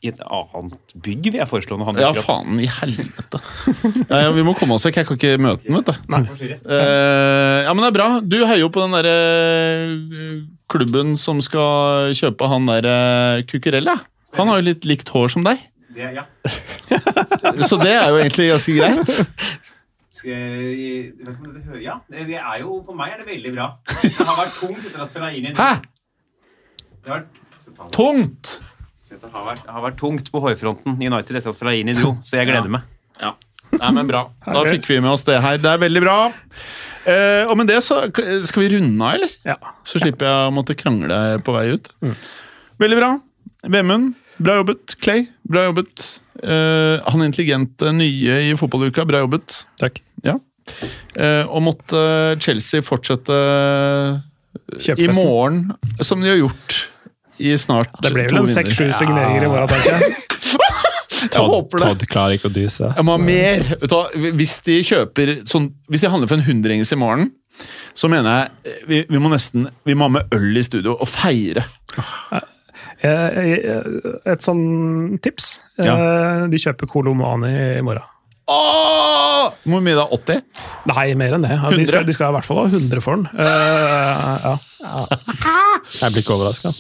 i et annet bygg, vil jeg foreslå. når han Ja, faen i helvete. Ja, ja, vi må komme oss vekk. Jeg kan ikke møte ham, vet du. Eh, ja, men det er bra. Du heier jo på den derre eh, klubben som skal kjøpe han derre Cucurella. Han har jo litt likt hår som deg, Det, ja. så det er jo egentlig ganske greit. Skal ja, det, er jo, for meg er det veldig bra. Det har vært tungt etter at Fellaini Hæ? Det har vært, Tungt! det har vært, har vært tungt på hårfronten i United etter at Fellaini dro, så jeg gleder Ja. meg. Ja. Nei, men bra. Da fikk vi med oss det her. Det er veldig bra. Eh, og med det så skal vi runde av, eller? Ja. Så slipper jeg å måtte krangle på vei ut. Veldig bra. Vemund, bra jobbet. Clay, bra jobbet. Uh, han intelligente nye i fotballuka, bra jobbet. Takk. Ja. Uh, og måtte Chelsea fortsette i morgen, som de har gjort i snart to vinner. Det ble vel seks-sju signeringer i morgen, tenker jeg. Det. Todd klarer ikke å dyse. Jeg må ha mer. Hvis de kjøper sånn, Hvis de handler for en hundrings i morgen, så mener jeg eh, vi, vi må nesten Vi må ha med øl i studio og feire. Eh, eh, Et sånn tips. Ja. De kjøper Kolomani i morgen. Åh! Hvor mye da? 80? Nei, mer enn det. Ja, De skal, de skal i hvert fall ha 100 for den. Uh, ja. Jeg blir ikke overraska.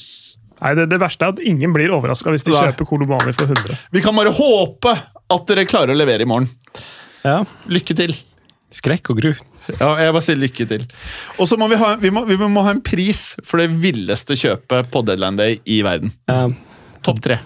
Nei, det, det verste er at ingen blir overraska hvis de Nei. kjøper Kolomani for 100. Vi kan bare håpe at dere klarer å levere i morgen. Ja. Lykke til. Skrekk og gru. Ja, jeg bare sier lykke til. Og så må vi, ha, vi, må, vi må ha en pris for det villeste kjøpet på Deadline Day i verden. Eh, Topp tre.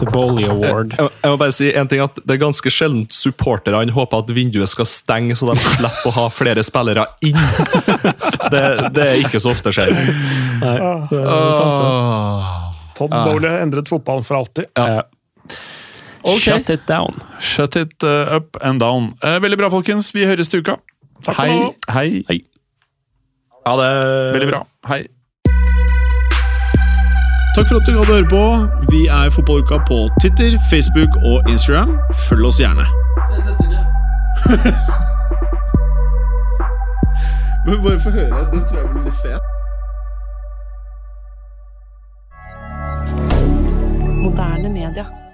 The Bolly Award. Jeg, jeg må bare si en ting at Det er ganske sjelden supporterne håper at vinduet skal stenge, så de slipper å ha flere spillere inn. Det, det er ikke så ofte skjer. Nei, det er sant, det. Todd Bowley har endret fotballen for alltid. Ja. Ok. Shut it down. Shut it uh, up and down. Eh, veldig bra, folkens. Vi høres til uka. Takk for hei, nå. hei. Hei. Ha det Veldig bra. Hei. Takk for at du hadde høre på. Vi er Fotballuka på Twitter, Facebook og Instagram. Følg oss gjerne. Men bare få høre. Den tror jeg blir litt fet. Moderne media.